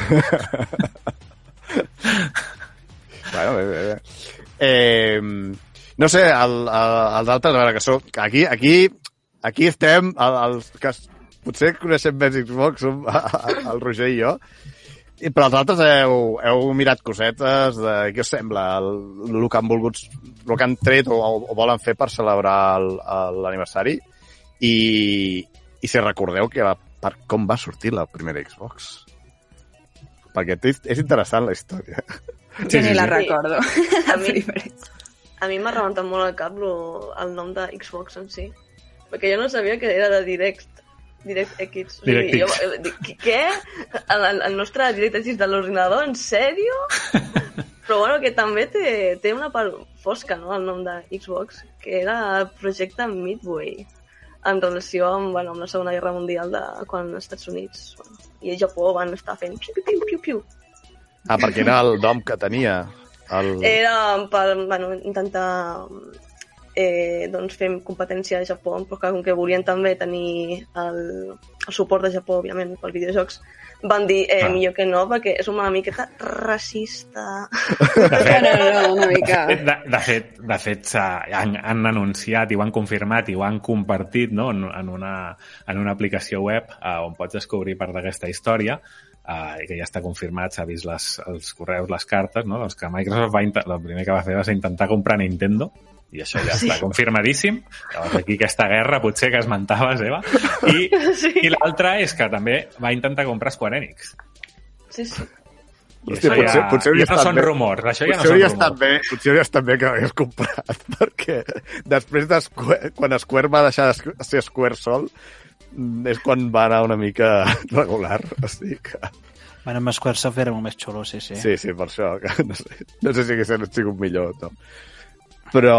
[LAUGHS] bueno, bé, bé, bé. Eh, no sé, el, el, els altres, a veure, que que Aquí, aquí, aquí estem, el, els que potser coneixem més Xbox, som el Roger i jo, i, però els altres heu, heu mirat cosetes de què us sembla el, el que han volgut, el que han tret o, o volen fer per celebrar el- el- l'aniversari i, i si recordeu que la, per com va sortir la primera Xbox perquè és, és interessant la història Sí, jo ni la sí. recordo. [LAUGHS] A mi. A mi m'ha rebentat molt al cap lo, el nom de Xbox en si. Perquè jo no sabia que era de Direct. Direct X. O sigui, DirectX. jo, dic, què? El, el, el nostre DirectX de l'ordinador? En sèrio? [LAUGHS] Però bueno, que també té, té una part fosca, no?, el nom de Xbox, que era el projecte Midway, en relació amb, bueno, amb la Segona Guerra Mundial de quan els Estats Units bueno, i el Japó van estar fent piu, piu, piu, piu. Ah, perquè era el nom que tenia. El... Era per bueno, intentar eh, doncs fer competència a Japó, però que com que volien també tenir el, el suport de Japó, òbviament, pels videojocs, van dir eh, Ah. millor que no, perquè és una miqueta racista. De fet, No, no, no, una mica. de, de fet, de fet han, han anunciat i ho han confirmat i ho han compartit no? en, en, una, en una aplicació web eh, on pots descobrir part d'aquesta història eh, i que ja està confirmat, s'ha vist les, els correus, les cartes, no? doncs que Microsoft va el primer que va fer va ser intentar comprar Nintendo i això ja Sí. està confirmadíssim. Llavors aquí aquesta guerra potser que esmentaves, Eva. I, [LAUGHS] Sí. i l'altra és que també va intentar comprar Square Enix. Sí, sí. Hòstia, això potser- ja, potser ja no són bé. rumors, això ja no potser són hauria rumors. estat bé, potser hauria estat bé que l'hagués comprat, [LAUGHS] perquè després de Square, quan Square va deixar de ser Square sol, és quan va anar una mica [LAUGHS] regular. O sigui que... Bueno, amb Squaresoft era molt més xulo, sí, sí. Sí, sí, per això. Que [LAUGHS] no, sé, no sé si hagués sigut millor. No. Però,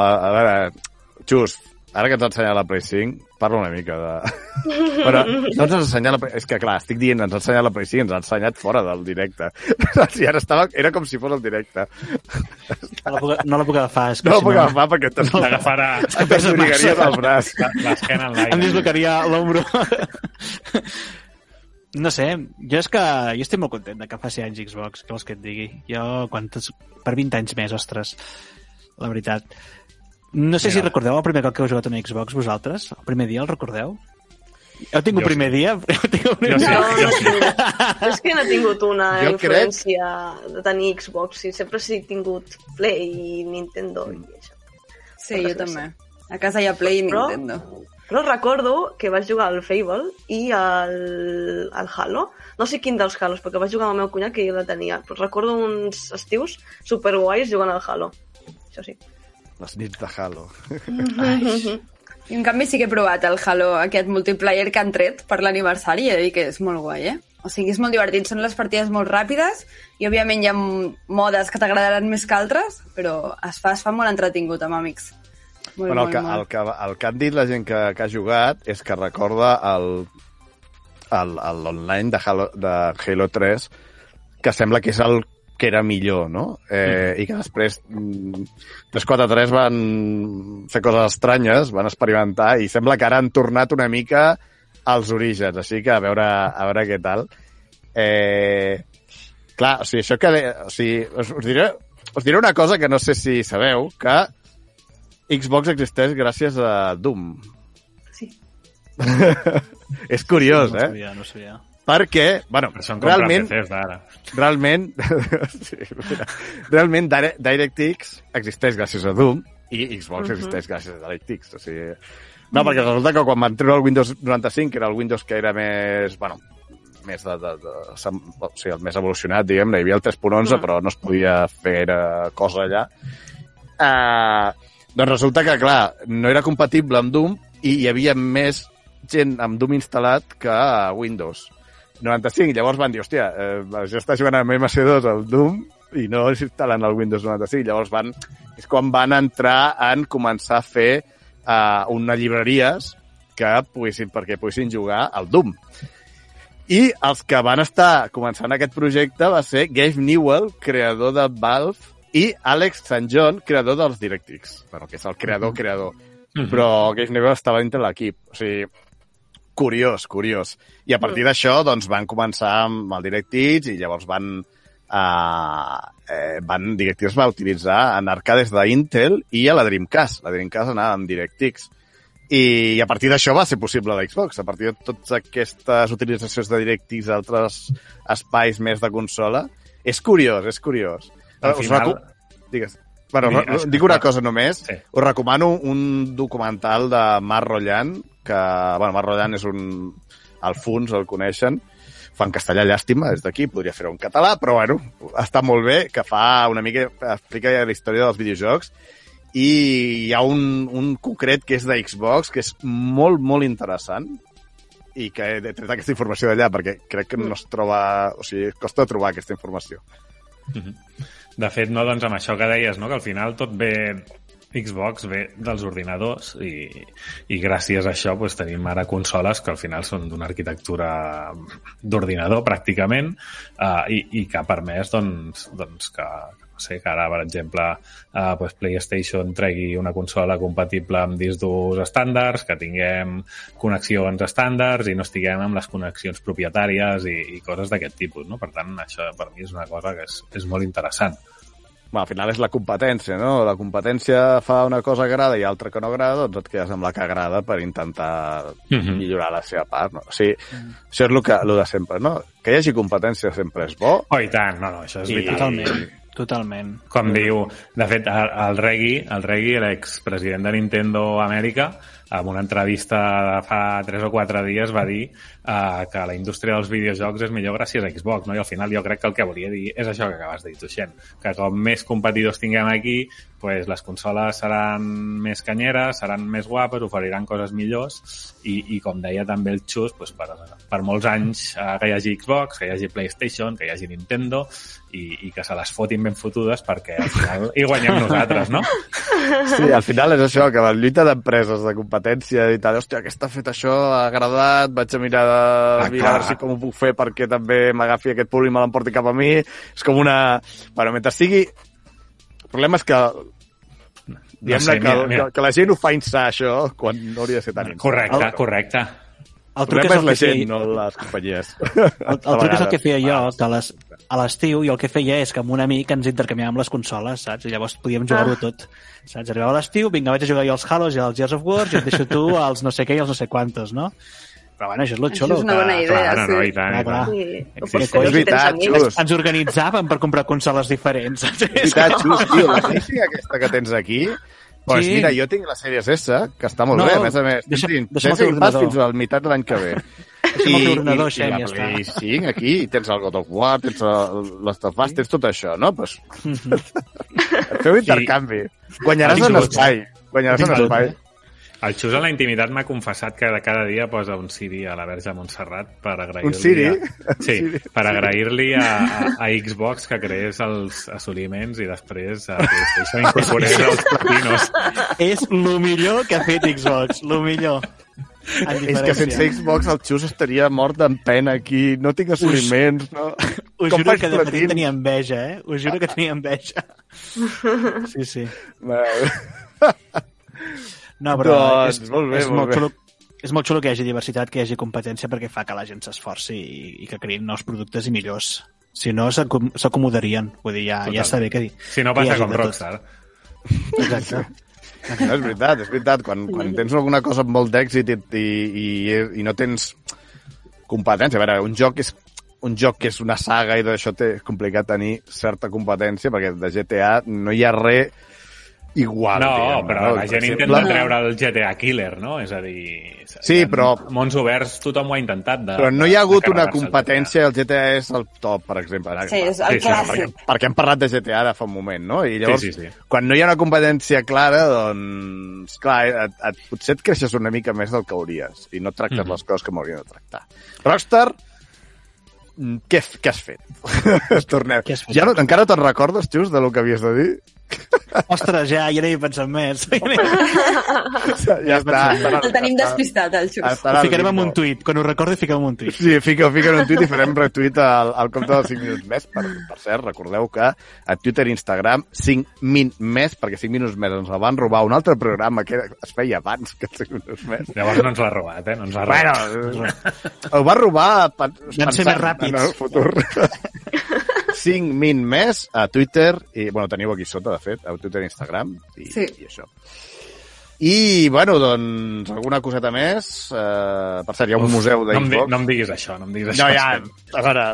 a, a veure, Just, ara que ens ha ensenyat la Play 5, parla una mica de... [LAUGHS] Però no ens has ensenyat la. És que, clar, estic dient, ens ha ensenyat la Play 5, ens ha ensenyat fora del directe. [LAUGHS] I ara estava... Era com si fos el directe. No la puc, no la puc agafar. És que No si ho puc agafar perquè t'es- T'agafarà t'esbrigaries el braç. l'esquena en Em dislocaria l'ombro. No sé, jo és que jo estic molt content de que faci anys Xbox, que vols que et digui. Jo, quantes, per 20 anys més, ostres, la veritat. No sé si recordeu el primer cop que heu jugat a una Xbox, vosaltres? El primer dia el recordeu? Heu tingut Jo primer dia? [LAUGHS] Heu tingut primer Jo sí, dia? No, jo no sí. tingut. [LAUGHS] És que no he tingut una Jo influència de tenir Xbox. Sí, sempre sí he tingut Play i Nintendo i això. Sí, jo també. A casa hi ha Play i Però- Nintendo. Però recordo que vaig jugar al Fable i al, al Halo. No sé quin dels Halos, perquè vaig jugar amb el meu cunyat que jo la tenia. Però recordo uns estius superguais jugant al Halo. Això sí. Les nits de Halo. I en canvi sí que he provat el Halo, aquest multiplayer que han tret per l'aniversari i he de dir que és molt guai, eh? O sigui, és molt divertit, són les partides molt ràpides i òbviament hi ha modes que t'agradaran més que altres, però es fa, es fa molt entretingut amb amics. Molt, Bueno, el, que, molt. el, que, el que han dit la gent que, que ha jugat és que recorda el, el, el online de Halo, de Halo 3 que sembla que és el que era millor, no? Eh, I que després mm, 343 van fer coses estranyes, van experimentar i sembla que ara han tornat una mica als orígens, així que a veure, a veure què tal. Eh, clar, o sigui, això que... de- O sigui, us, us, diré, us diré una cosa que no sé si sabeu, que Xbox existeix gràcies a Doom. Sí. [LAUGHS] és curiós, no eh? Sabia, no sabia. Perquè, bueno, Per això en compren realment, d'ara. realment, [LAUGHS] sí, mira, realment Dire- DirectX existeix gràcies a Doom i Xbox existeix gràcies a DirectX. O sigui, no, perquè resulta que quan van treure el Windows 95, que era el Windows que era més, bueno, més de, de, de, sem- o sigui, el més evolucionat, diguem hi havia el 3.11, però no es podia fer gaire cosa allà. Uh, doncs resulta que, clar, no era compatible amb Doom i hi havia més gent amb Doom instal·lat que a Windows 95. Llavors van dir, hòstia, eh, això està jugant amb MC2 el Doom i no s'instal·len el Windows 95. Llavors van, és quan van entrar en començar a fer uh, unes llibreries que poguessin, perquè poguessin jugar al Doom. I els que van estar començant aquest projecte va ser Gabe Newell, creador de Valve, i Alex St. John, creador dels DirectX. Bueno, que és el creador-creador. Però Gabe Newell estava dintre l'equip. O sigui, curiós, curiós. I a partir d'això, doncs, van començar amb el DirectX i llavors van... Uh, eh, van DirectX va utilitzar en arcades d'Intel i a la Dreamcast. La Dreamcast anava amb DirectX. I a partir d'això va ser possible l'Xbox. A partir de totes aquestes utilitzacions de DirectX a altres espais més de consola, és curiós, és curiós. Al Us final- recu- Digues. Bueno, Mira, dic una cosa només. Sí. Us recomano un documental de Marc Rollan, que, bueno, Marc Rollan és un... El Funs el coneixen, fa en castellà llàstima, és d'aquí, podria fer-ho en català, però bueno, està molt bé, que fa una mica, explica la història dels videojocs, i hi ha un, un concret que és de Xbox, que és molt, molt interessant, i que he tret aquesta informació d'allà, perquè crec que no es troba... O sigui, costa trobar aquesta informació. De fet, no, doncs amb això que deies, no? que al final tot ve Xbox ve dels ordinadors i, i gràcies a això doncs, tenim ara consoles que al final són d'una arquitectura d'ordinador pràcticament uh, i, i que ha permès doncs, doncs que, no sé, que ara, per exemple, uh, doncs PlayStation tregui una consola compatible amb discs durs estàndards, que tinguem connexions estàndards i no estiguem amb les connexions propietàries i, i coses d'aquest tipus. No? Per tant, això per mi és una cosa que és, és molt interessant. Bueno, al final és la competència, no? La competència fa una cosa que agrada i altra que no agrada, doncs et quedes amb la que agrada per intentar Mhm. millorar la seva part, no? O sigui, això és el, que, el de sempre, no? Que hi hagi competència sempre és bo, Oh, i tant, no, no, això és I- vital. Totalment, totalment. Com diu, de fet, el, el Reggie, el Reggie, l'expresident de Nintendo Amèrica, en una entrevista de fa 3 o 4 dies va dir uh, que la indústria dels videojocs és millor gràcies a Xbox, no? I al final jo crec que el que volia dir és això que acabes de dir tu, Xen, que com més competidors tinguem aquí, pues les consoles seran més canyeres, seran més guapes, oferiran coses millors i, i com deia també el Xus, pues per, per molts anys uh, que hi hagi Xbox, que hi hagi PlayStation, que hi hagi Nintendo i, i que se les fotin ben fotudes perquè al final hi guanyem nosaltres, no? Sí, al final és això, que la lluita d'empreses, de competència i tal, hòstia, aquesta ha fet això, ha agradat, vaig a mirar, de, Ah, mirar a veure si com ho puc fer perquè també m'agafi aquest públic i me l'emporti cap a mi. És com una... Bueno, mentre sigui... El problema és que diguem-ne sé, que, mira, mira. que, que la gent ho fa insar, això, quan no hauria de ser tan insar. Correcte, correcte. El El truc és és el la que feia, gent, no les companyies. el, el truc és el que feia jo, que a les, a l'estiu jo el que feia és que amb un amic ens intercanviàvem les consoles, saps? I llavors podíem jugar-ho Ah. tot. Saps? Arribava l'estiu, vinga, vaig a jugar jo als Halos i als Gears of War, i et deixo tu als no sé què i als no sé quantos, no? Però bueno, això és lo Això xulo. és una que- bona idea, Clar, no, no, sí. i tant, Clar, clar. Sí, Sí, sí, és veritat. Xus. Ens organitzàvem per comprar consoles diferents, saps? [LAUGHS] És veritat, Xus, tio, la [LAUGHS] Racing aquesta que tens aquí, pues Sí. mira, jo tinc la Series S, que està molt No, bé, a més a més. deixa- deixa'm ordinador. fins a la meitat de l'any que ve. El ordinador, i, Xen, i ja la Play 5 aquí, i tens el God of War, tens el- les of Us, tens tot això, no? Pues, feu intercanvi. Guanyaràs Tinc en espai. Guanyaràs en espai. El Xus a la intimitat m'ha confessat que de cada dia posa un Siri a la Verge Montserrat per agrair-li... Un Siri? A... Sí, Un Siri. per agrair-li a, a, a Xbox que creés els assoliments i després a PlayStation incorporés els platinos. És lo millor que ha fet Xbox, lo millor. És que sense Xbox el Xus estaria mort en pena aquí, no tinc assoliments, no? [LAUGHS] Us Com juro que de petit tenia enveja, eh? Us juro que tenia enveja. [LAUGHS] Sí, sí. No, però Doncs, és, molt bé, és, molt molt bé. xulo, és molt xulo que hi hagi diversitat, que hi hagi competència, perquè fa que la gent s'esforci i, i que creïn nous productes i millors. Si no, s'acom- s'acomodarien. Vull dir, ja, ja està bé que dir. Si no passa com de tot. Rockstar. Exacte. No, és veritat, és veritat. Quan, quan tens alguna cosa amb molt d'èxit i, i, i, i no tens competència, a veure, un joc és un joc que és una saga i d'això té és complicat tenir certa competència perquè de GTA no hi ha res igual. No, diguem-ne, però la Per gent exemple, intenta treure el GTA Killer, no? És a dir... Sí, en però- Mons oberts tothom ho ha intentat. De, Però no hi ha hagut una competència, el GTA és el top, per exemple. Sí, és el Sí, sí, clàssic. perquè, perquè hem parlat de GTA de fa un moment, no? I llavors, Sí, sí, sí. quan no hi ha una competència clara, doncs, clar, et, et, potser et creixes una mica més del que hauries i no tractes Mhm. les coses que m'haurien de tractar. Rockstar, mm, què, què has fet? [LAUGHS] Tornem. Què has fet? Ja no, encara te'n recordes, Xus, de lo que havies de dir? Ostres, ja, ja n'he pensat més. Ja n'he- [LAUGHS] Ja està. està El tenim despistat, el Xus. està Ho ficarem en un tuit. Quan ho recordi, fiquem en un tuit. Sí, fica, fica en un tuit i farem retuit al, al compte dels 5 minuts més. Per, per cert, recordeu que a Twitter i Instagram 5 min més, perquè 5 minuts més ens el van robar un altre programa que es feia abans que 5 minuts més. Llavors no ens l'ha robat, eh? No ens l'ha robat. Bueno, ho va robar pen- Vam ser pensant més ràpids. en el futur. [LAUGHS] 5 min més a Twitter, i bueno, teniu aquí sota, de fet, a Twitter i Instagram, i, Sí. i això. I, bueno, doncs, alguna coseta més. Uh, per cert, hi ha un museu no em, di, d'Xbox. no em diguis això, no em diguis No, això. ja, a veure...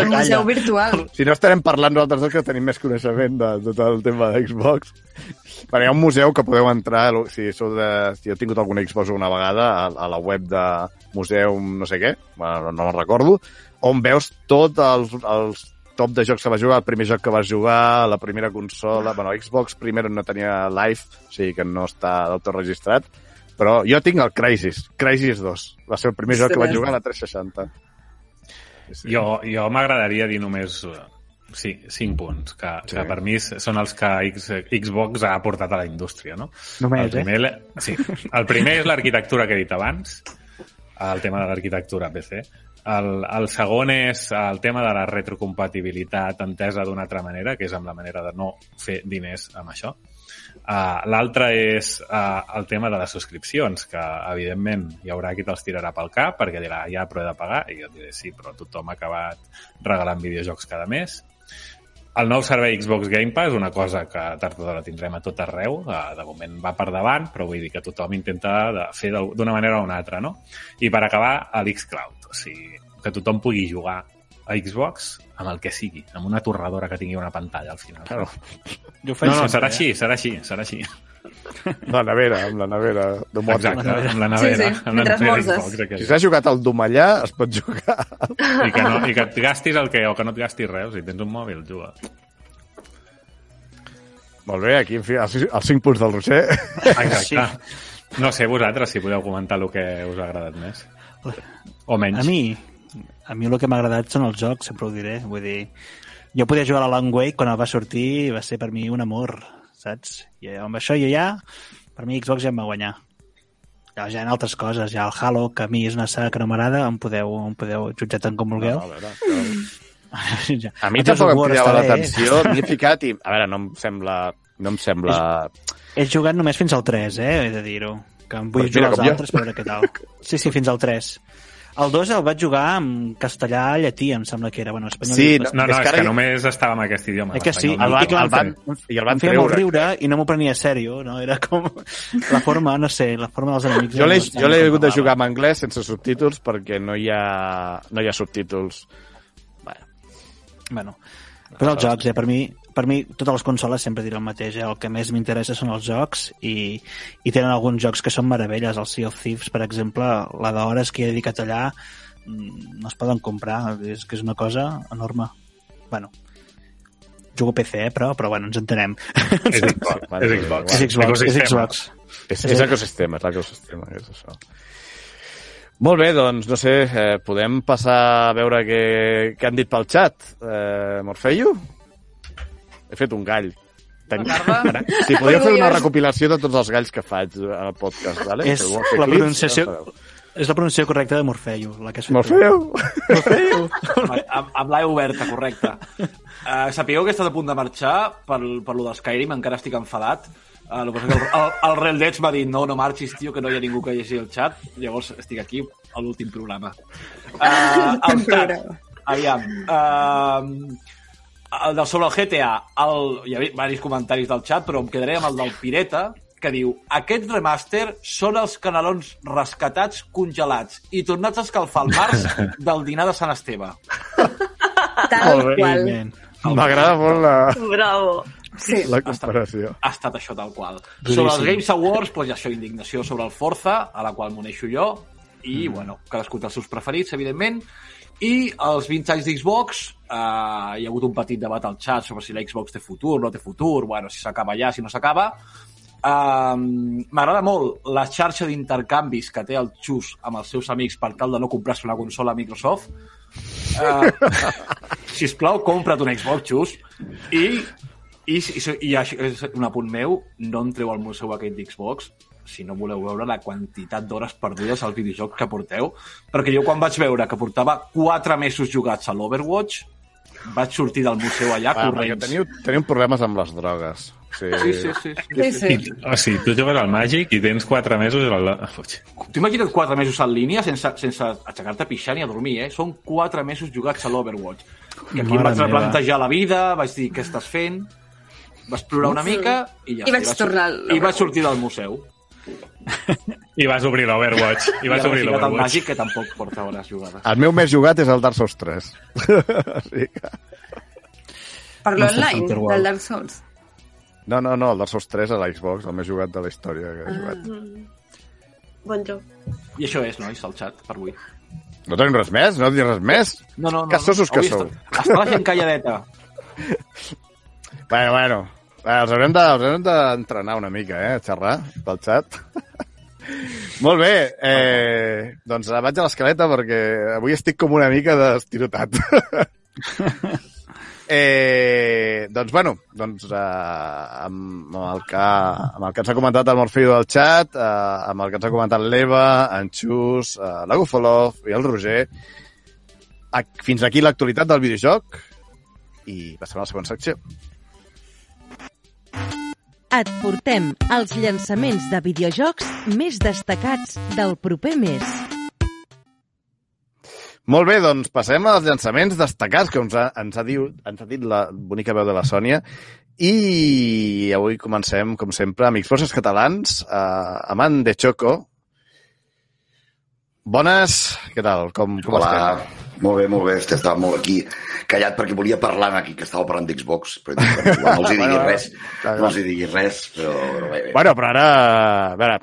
El museu virtual. Si no estarem parlant nosaltres dos que tenim més coneixement de, de tot el tema d'Xbox. Bueno, hi ha un museu que podeu entrar, si, sou de, si heu tingut algun Xbox una vegada, a, a la web de museu no sé què, bueno, no me'n recordo, on veus tots els, els top de jocs que vas jugar, el primer joc que vas jugar, la primera consola... Bueno, Xbox primer no tenia live, o sigui que no està del tot registrat, però jo tinc el Crysis, Crysis 2. Va ser el primer joc que vaig jugar a la 360. Sí. Jo, jo m'agradaria dir només eh, sí, cinc punts, que, Sí. sí. que per mi són els que X, Xbox ha portat a la indústria, no? Només, el primer, eh? Sí. El primer és l'arquitectura que he dit abans, el tema de l'arquitectura PC. El, el segon és el tema de la retrocompatibilitat entesa d'una altra manera, que és amb la manera de no fer diners amb això. Uh, L'altre és uh, el tema de les subscripcions, que evidentment hi haurà qui te'ls tirarà pel cap perquè dirà, ja, però he de pagar, i jo diré, sí, però tothom ha acabat regalant videojocs cada mes. El nou servei Xbox Game Pass, una cosa que tard o d'hora tindrem a tot arreu, eh, de moment va per davant, però vull dir que tothom intenta de fer d'una manera o una altra, no? I per acabar, l'xCloud, o sigui, que tothom pugui jugar a Xbox amb el que sigui, amb una torradora que tingui una pantalla al final. Claro. Jo faig No, no, sempre, serà eh? així, serà així, serà així. La nevera, amb la nevera domòtica. Exacte, amb la nevera. Sí, sí, amb la mentre nevera. Xbox, Si s'ha jugat al domallà, es pot jugar. I que, no, I que et gastis el que, o que no et gastis res, si tens un mòbil, juga. Molt bé, aquí, en fi, els, els cinc punts del Roger. Exacte. No sé vosaltres si podeu comentar el que us ha agradat més. O menys. A mi, a mi el que m'ha agradat són els jocs, sempre ho diré. Vull dir, jo podia jugar a la Long Way quan el va sortir i va ser per mi un amor. saps? I amb això jo ja, per mi Xbox ja em va guanyar. Ja, ja hi ha altres coses, ja el Halo, que a mi és una saga que no m'agrada, em podeu, em podeu jutjar tant com vulgueu. No, a veure, però... ja. A mi tampoc em cridava l'atenció, m'hi he ficat i... A veure, no em sembla... No em sembla... He jugat només fins al 3, eh? He de dir-ho. Que em vull Pues mira, jugar als com jo. altres per veure què tal. Sí, sí, fins al 3. El 2 el vaig jugar en castellà llatí, em sembla que era. Bueno, espanyol Sí, i- No, no, És és, que que, ara- només estava en aquest idioma. Eh que sí? El van, I clar, el van, i el van em feia molt riure i no m'ho prenia a sèrio, no? Era com la forma, no sé, la forma dels enemics. Jo l'he no jo l'he com hagut de jugar en anglès sense subtítols perquè no hi ha, no hi ha subtítols. Bueno, Bueno, però els jocs, eh, per mi, per mi totes les consoles sempre diré el mateix, eh? el que més m'interessa són els jocs i, i tenen alguns jocs que són meravelles, el Sea of Thieves, per exemple, la d'hores que he dedicat allà mm, no es poden comprar, és que és una cosa enorme. Bueno, jugo PC, eh, però, però bueno, ens entenem. És [LAUGHS] Xbox. Vale, És Xbox. és Xbox, és Ecosistema. Xbox. és, és ecosistema, és l'ecosistema, és això. Molt bé, doncs, no sé, eh, podem passar a veure què, què han dit pel xat. Eh, Morfeio? He fet un gall. Ten... Si podria fer una recopilació de tots els galls que faig al podcast, vale? És la pronunciació-. És la pronunciació correcta de Morfeu, la que has fet tu. Morfeu? amb, amb l'A oberta, correcte. Uh, sapigueu que he estat a punt de marxar per, per lo de Skyrim, encara estic enfadat. Uh, el, que passa que el, el, el Real Dead m'ha dit no, no marxis, tio, que no hi ha ningú que llegeixi el xat. Llavors estic aquí a l'últim programa. Uh, el xat, aviam. Uh, el del, sobre el GTA, el, hi ha diversos comentaris del xat, però em quedaré amb el del Pireta, que diu aquest remaster són els canelons rescatats congelats i tornats a escalfar al març [LAUGHS] del dinar de Sant Esteve. Tal bé. qual. M'agrada molt la, Bravo. Sí. la comparació. ha estat això tal qual. Duríssim. Sobre els Games Awards, doncs, això, indignació sobre el Forza, a la qual m'uneixo jo, i, mm. bueno, cadascú té els seus preferits, evidentment, i els 20 anys d'Xbox, eh, hi ha hagut un petit debat al xat sobre si la Xbox té futur, no té futur, bueno, si s'acaba ja, si no s'acaba. Um, M'agrada molt la xarxa d'intercanvis que té el Xus amb els seus amics per tal de no comprar-se una consola a Microsoft. Uh, [LAUGHS] sisplau, compra't un Xbox, Xus. I, i, i, i això és un apunt meu, no entreu al museu aquest d'Xbox si no voleu veure la quantitat d'hores perdudes al videojoc que porteu, perquè jo quan vaig veure que portava 4 mesos jugats a l'Overwatch, vaig sortir del museu allà Ah, corrents. teniu, teniu problemes amb les drogues. Sí, Sí, sí, sí. sí, Sí, sí. sí. O sigui, tu jugues al Magic i tens 4 mesos al... Fuig. Tu imagina't 4 mesos en línia sense, sense aixecar-te a pixar ni a dormir, eh? Són 4 mesos jugats a l'Overwatch. Que aquí em Mare vaig meva. replantejar la vida, vaig dir què estàs fent, vas plorar una mica i ja I vaig sur- tornar al I vaig sortir del museu. I vas obrir l'Overwatch. I vas I obrir l'Overwatch. Magic, que tampoc porta hores jugades. El meu més jugat és el Dark Souls 3. [LAUGHS] sí. Per l'online, del Dark Souls. No, no, no, el Dark Souls 3 a l'Xbox, el més jugat de la història que he jugat. Bon joc. I això és, nois, el xat, per avui. No tenim res més? No dius res més? No, no, no. Cassosos no. que sou. Està, està la gent calladeta. [LAUGHS] Bueno, bueno. Eh, Els haurem de- d'entrenar una mica, eh, a xerrar pel xat. [LAUGHS] Molt bé, eh, doncs vaig a l'escaleta perquè avui estic com una mica destirotat. [LAUGHS] eh, doncs, bueno, doncs, eh, amb, amb, el que, amb el que ens ha comentat el Morfeo del xat, eh, amb el que ens ha comentat l'Eva, en Xus, eh, la Gufolov i el Roger, fins aquí l'actualitat del videojoc i passem a la següent secció. Et portem els llançaments de videojocs més destacats del proper mes. Molt bé, doncs passem als llançaments destacats que ens ha, ens ha, dit, ens ha dit la bonica veu de la Sònia i avui comencem, com sempre, amb Xboxes catalans, eh, en De Choco. Bones, què tal? Com, com Hola, estem? Molt bé, molt bé. Este estava molt aquí callat perquè volia parlar aquí, que estava parlant d'Xbox, però no els hi [LAUGHS] Bueno, diguis res, no els hi diguis res, però, bé, bé. Bueno, però ara, a veure,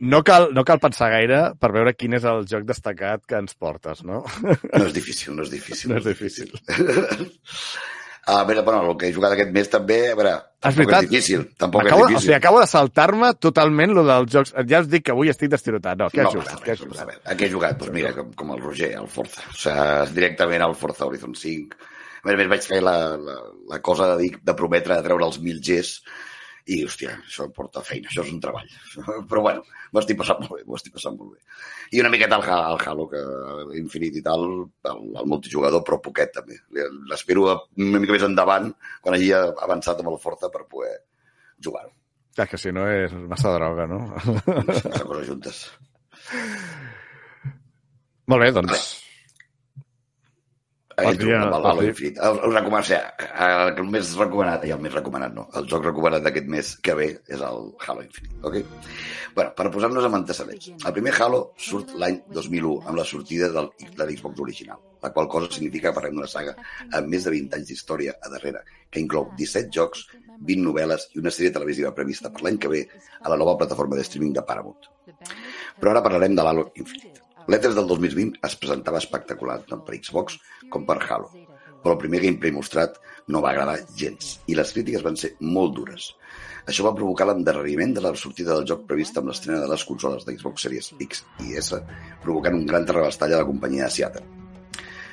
no cal, no cal pensar gaire per veure quin és el joc destacat que ens portes, no? No és difícil, no és difícil. [LAUGHS] No és difícil. [LAUGHS] A veure, bueno, el que he jugat aquest mes també, a veure, És veritat. és difícil, tampoc acabo, és o difícil. sigui, acabo de saltar-me totalment lo dels jocs. Ja us dic que avui estic destirotat. No, què has no, jugat? està Què has a jugat? veure, a què he jugat? Doncs mira, com, com el Roger, el Forza. O sigui, directament al Forza Horizon 5. A més a més, vaig fer la, la, la cosa de, dir, de prometre de treure els 1000 Gs I, hòstia, això em porta feina, això és un treball. Però bueno, m'ho estic passant molt bé, m'ho estic passant molt bé. I una miqueta al, al Halo, que Infinite i tal, el, el multijugador, però poquet també. L'espero una mica més endavant, quan hagi avançat amb el Forza per poder jugar-ho. Ja que si no és massa droga, no? Massa coses juntes. Molt bé, doncs... El Halo Infinite. El, el, recomanat, o sigui, el més recomanat, i el més recomanat no, el joc recomanat d'aquest mes que ve és el Halo Infinite, ok? bueno, per posar-nos amb antecedents. El primer Halo surt l'any 2001 amb la sortida del, de l'Xbox original, la qual cosa significa que parlem d'una saga amb més de 20 anys d'història a darrere, que inclou 17 jocs, 20 novel·les i una sèrie televisiva prevista per l'any que ve a la nova plataforma de streaming de Paramount. Però ara parlarem de l'Halo Infinite. L'E3 del 2020 es presentava espectacular tant per Xbox com per Halo, però el primer gameplay mostrat no va agradar gens i les crítiques van ser molt dures. Això va provocar l'endarreriment de la sortida del joc prevista amb l'estrena de les consoles de Xbox Series X i S, provocant un gran terrabastall a la companyia de Seattle.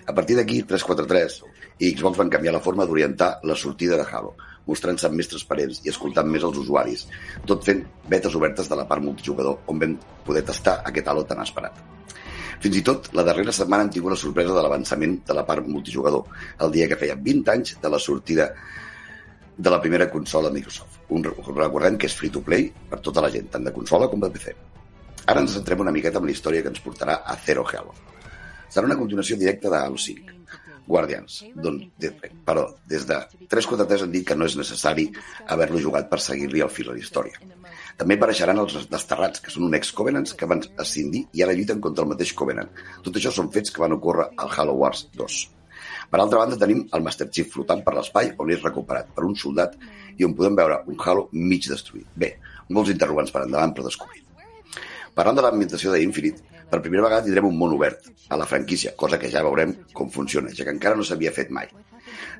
A partir d'aquí, 343 i Xbox van canviar la forma d'orientar la sortida de Halo, mostrant-se més transparents i escoltant més els usuaris, tot fent betes obertes de la part multijugador on vam poder tastar aquest Halo tan esperat. Fins i tot, la darrera setmana hem tingut la sorpresa de l'avançament de la part multijugador, el dia que feia 20 anys de la sortida de la primera consola de Microsoft. Un, recordem que és free-to-play per tota la gent, tant de consola com de PC. Ara ens centrem una miqueta en la història que ens portarà a Zero Halo. Serà una continuació directa de Halo 5. Guardians, d'on, de, perdó, des de 343 han dit que no és necessari haver-lo jugat per seguir-li el fil a la història. També apareixeran els desterrats, que són un ex-Covenants que van ascendir i ara lluiten contra el mateix Covenant. Tot això són fets que van ocórrer al Halo Wars 2. Per altra banda, tenim el Master Chief flotant per l'espai on és recuperat per un soldat i on podem veure un Halo mig destruït. Bé, molts interrogants per endavant per descobrir. Parlant de l'ambientació de Infinite, per primera vegada tindrem un món obert a la franquícia, cosa que ja veurem com funciona, ja que encara no s'havia fet mai.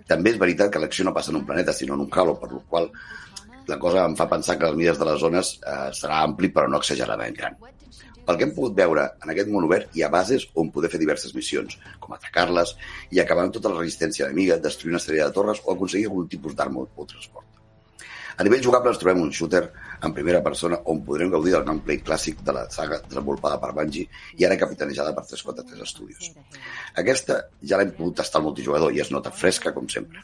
També és veritat que l'acció no passa en un planeta, sinó en un halo, per la qual la cosa em fa pensar que les mides de les zones eh, serà ampli però no exageradament gran. Pel que hem pogut veure, en aquest món obert hi ha bases on poder fer diverses missions, com atacar-les i acabar amb tota la resistència enemiga, destruir una sèrie de torres o aconseguir algun tipus d'arma o transport. A nivell jugable ens trobem un shooter en primera persona on podrem gaudir del gameplay clàssic de la saga desenvolupada per Bungie i ara capitanejada per 343 Studios. Aquesta ja l'hem pogut tastar al multijugador i es nota fresca com sempre.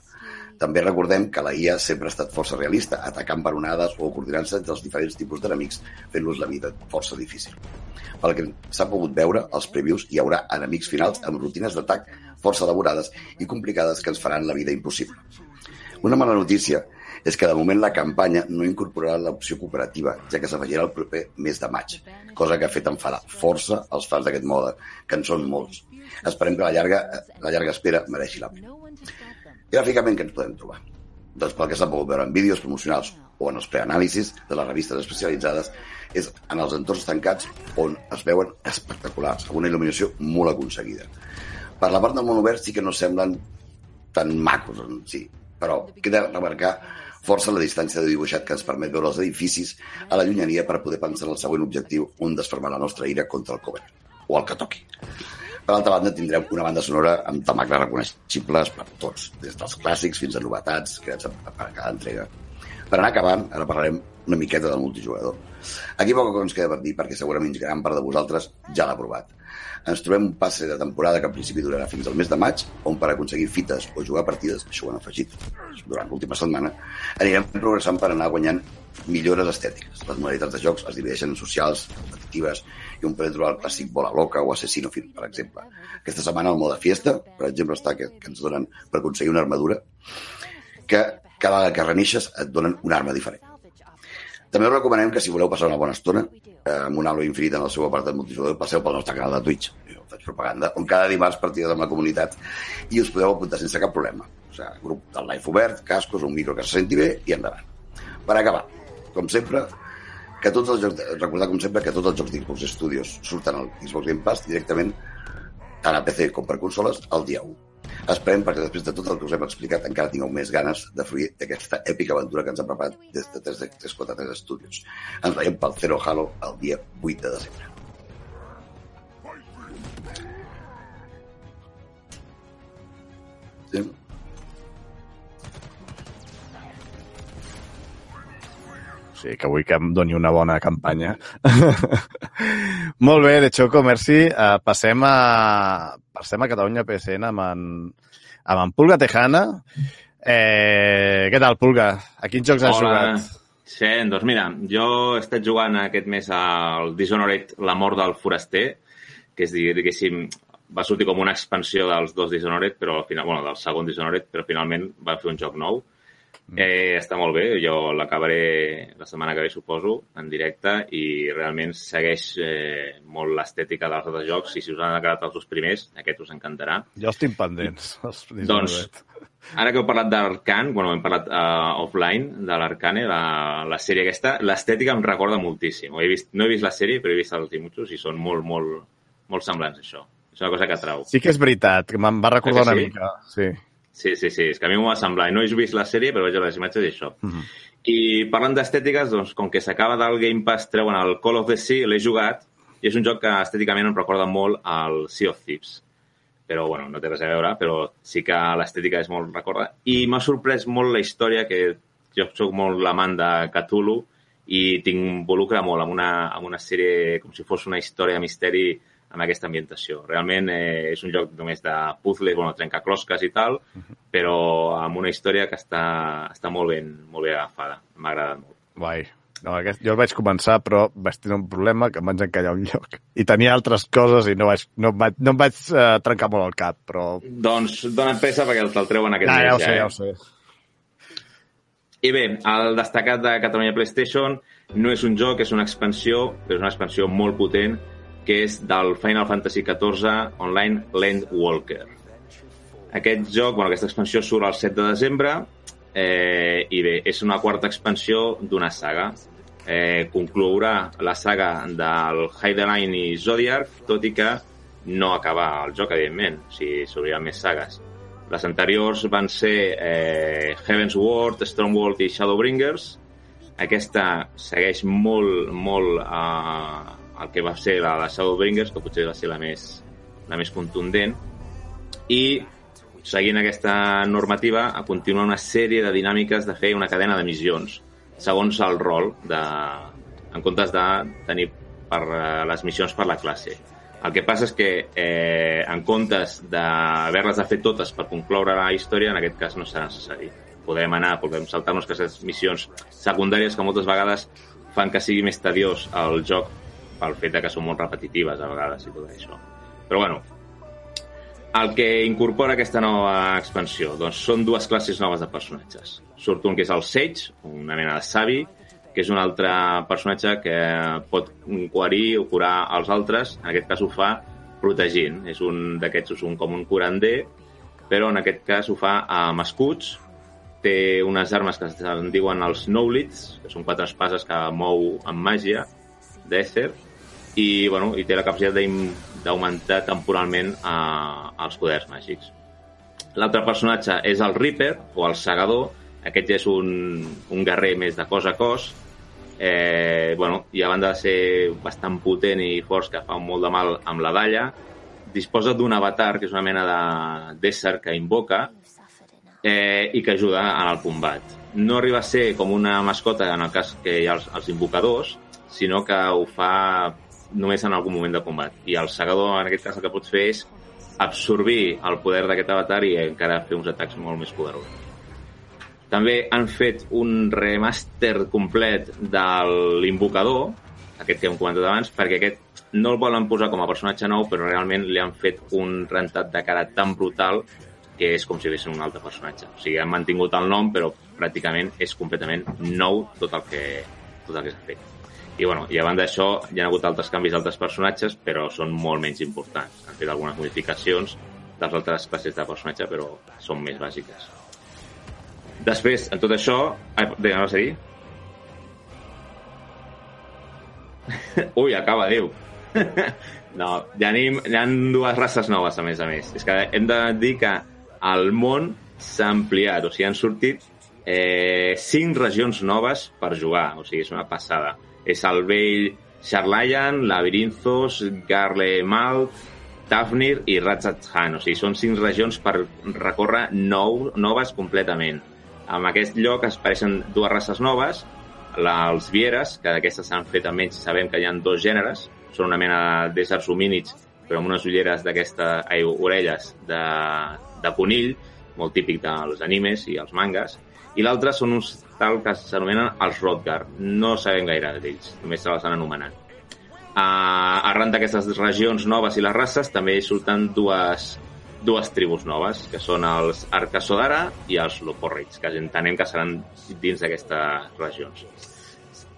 També recordem que la IA sempre ha estat força realista, atacant per onades o coordinant-se entre els diferents tipus d'enemics, fent-los la vida força difícil. Pel que s'ha pogut veure, als previews hi haurà enemics finals amb rutines d'atac força elaborades i complicades que ens faran la vida impossible. Una mala notícia és que de moment la campanya no incorporarà l'opció cooperativa, ja que s'afegirà el proper mes de maig, cosa que ha fet enfadar força els fans d'aquest mode, que en són molts. Esperem que la llarga, la llarga espera mereixi la pena. Gràficament, què ens podem trobar? Doncs pel que s'ha pogut veure en vídeos promocionals o en els preanàlisis de les revistes especialitzades, és en els entorns tancats on es veuen espectaculars, amb una il·luminació molt aconseguida. Per la part del món obert sí que no semblen tan macos, en sí, però queda remarcar força la distància de dibuixat que ens permet veure els edificis a la llunyania per poder pensar en el següent objectiu, un desfermar la nostra ira contra el Covenant, o el que toqui. Per altra banda, tindrem una banda sonora amb temacles reconeixibles per tots, des dels clàssics fins a novetats creats per cada entrega. Per anar acabant, ara parlarem una miqueta del multijugador. Aquí poca cosa ens queda per dir, perquè segurament gran part de vosaltres ja l'ha provat. Ens trobem un passe de temporada que al principi durarà fins al mes de maig, on per aconseguir fites o jugar partides, això ho han afegit durant l'última setmana, anirem progressant per anar guanyant millores estètiques. Les modalitats de jocs es divideixen en socials, competitives, i un podem trobar el clàssic bola loca o assassino film, per exemple. Aquesta setmana el mode fiesta, per exemple, està que, que ens donen per aconseguir una armadura que cada vegada que reneixes et donen una arma diferent. També us recomanem que si voleu passar una bona estona eh, amb un Halo Infinite en el seu apartat multijugador, passeu pel nostre canal de Twitch, jo faig propaganda, on cada dimarts partides amb la comunitat i us podeu apuntar sense cap problema. O sigui, grup del live obert, cascos, un micro que se senti bé i endavant. Per acabar, com sempre, que tots els jocs, recordar com sempre que tots els jocs d'Xbox Studios surten al Xbox Game Pass directament tant a PC com per consoles el dia 1. Esperem perquè després de tot el que us hem explicat encara tingueu més ganes de fruir d'aquesta èpica aventura que ens ha preparat des de 343 Studios. Ens veiem pel Zero Halo el dia 8 de desembre. Sí? Sigui que vull que em doni una bona campanya. [LAUGHS] Molt bé, de Choco, merci. Uh, passem a passem a Catalunya PSN amb en, amb en Pulga Tejana. Eh, què tal, Pulga? A quins jocs has jugat? Sí, doncs mira, jo he estat jugant aquest mes al Dishonored La mort del foraster, que és, diguéssim, va sortir com una expansió dels dos Dishonored, però al final, bueno, del segon Dishonored, però finalment va fer un joc nou. Eh, està molt bé, jo l'acabaré la setmana que ve, suposo, en directe, i realment segueix eh, molt l'estètica dels altres jocs, i si us han agradat els dos primers, aquest us encantarà. Jo estic pendents. Els doncs, ara que heu parlat d'Arcan, bueno, hem parlat uh, offline de l'Arcane, la, la sèrie aquesta, l'estètica em recorda moltíssim. He vist, no he vist la sèrie, però he vist els dibuixos i són molt, molt, molt semblants, això. És una cosa que atrau. Sí que és veritat, que me'n va recordar una sí? mica. Sí. Sí, sí, sí, és que a mi m'ho va semblar. No he vist la sèrie, però veig les imatges i això. Uh -huh. I parlant d'estètiques, doncs, com que s'acaba del Game Pass, treuen el Call of the Sea, l'he jugat, i és un joc que estèticament em recorda molt al Sea of Thieves. Però, bueno, no té res a veure, però sí que l'estètica és molt recorda. I m'ha sorprès molt la història, que jo sóc molt l'amant de Cthulhu, i t'involucra molt en una, en una sèrie com si fos una història de misteri amb aquesta ambientació. Realment eh, és un joc només de puzzles, bueno, trencaclosques i tal, però amb una història que està, està molt, ben, molt ben agafada. M'ha agradat molt. Guai. No, aquest, jo el vaig començar, però vaig tenir un problema que em vaig encallar un lloc. I tenia altres coses i no, vaig, no, em vaig, no em vaig uh, trencar molt el cap, però... Doncs dona't pressa perquè te'l treuen aquest ja, mes. Ja ho sé, eh? ja ho sé. I bé, el destacat de Catalunya PlayStation no és un joc, és una expansió, però és una expansió molt potent que és del Final Fantasy XIV Online Land Walker. Aquest joc, bueno, aquesta expansió surt el 7 de desembre eh, i bé, és una quarta expansió d'una saga. Eh, conclourà la saga del Heideline i Zodiac, tot i que no acaba el joc, evidentment, si s'obriran més sagues. Les anteriors van ser eh, Heaven's Ward, Stormworld i Shadowbringers. Aquesta segueix molt, molt eh, el que va ser la de Shadowbringers, que potser va ser la més, la més contundent, i seguint aquesta normativa a continuar una sèrie de dinàmiques de fer una cadena de missions segons el rol de, en comptes de tenir per uh, les missions per la classe. El que passa és que eh, en comptes d'haver-les de fer totes per concloure la història, en aquest cas no serà necessari. Podem anar, podem saltar-nos aquestes missions secundàries que moltes vegades fan que sigui més tediós el joc pel fet de que són molt repetitives a vegades i tot això. Però bueno, el que incorpora aquesta nova expansió doncs són dues classes noves de personatges. Surt un que és el Sage, una mena de savi, que és un altre personatge que pot guarir o curar els altres. En aquest cas ho fa protegint. És un d'aquests, és un com un curander, però en aquest cas ho fa amb escuts. Té unes armes que es diuen els Knowlits, que són quatre espases que mou amb màgia d'Ether, i, bueno, i té la capacitat d'augmentar temporalment eh, els poders màgics. L'altre personatge és el Reaper, o el Segador. Aquest és un, un guerrer més de cos a cos. Eh, bueno, I a banda de ser bastant potent i fort, que fa molt de mal amb la dalla, disposa d'un avatar, que és una mena d'ésser que invoca eh, i que ajuda en el combat. No arriba a ser com una mascota en el cas que hi ha els, els invocadors, sinó que ho fa només en algun moment de combat. I el segador, en aquest cas, el que pots fer és absorbir el poder d'aquest avatar i encara fer uns atacs molt més poderosos. També han fet un remaster complet de l'invocador, aquest que hem comentat abans, perquè aquest no el volen posar com a personatge nou, però realment li han fet un rentat de cara tan brutal que és com si haguessin un altre personatge. O sigui, han mantingut el nom, però pràcticament és completament nou tot el que, tot el que s'ha fet. I, bueno, i a banda d'això, hi ha hagut altres canvis d'altres personatges, però són molt menys importants. Han fet algunes modificacions de les altres classes de personatge, però són més bàsiques. Després, en tot això... Ai, bé, no sé dir? [LAUGHS] Ui, acaba, Déu. [LAUGHS] no, hi hi ha dues races noves, a més a més. És que hem de dir que el món s'ha ampliat, o sigui, han sortit eh, cinc regions noves per jugar, o sigui, és una passada és el vell Charlayan, Labirinthos, Garlemald, Tafnir i Ratzathan. O sigui, són cinc regions per recórrer nou, noves completament. En aquest lloc es apareixen dues races noves la, els vieres, que d'aquestes s'han fet almenys, sabem que hi ha dos gèneres, són una mena d'éssers homínids, però amb unes ulleres d'aquesta, orelles de, de conill, molt típic dels animes i els mangas, i l'altre són uns tal que s'anomenen els Rodgar. No sabem gaire d'ells, només se les han anomenat. Uh, arran d'aquestes regions noves i les races també surten dues, dues tribus noves, que són els Arcasodara i els Loporrits, que entenem que seran dins d'aquestes regions.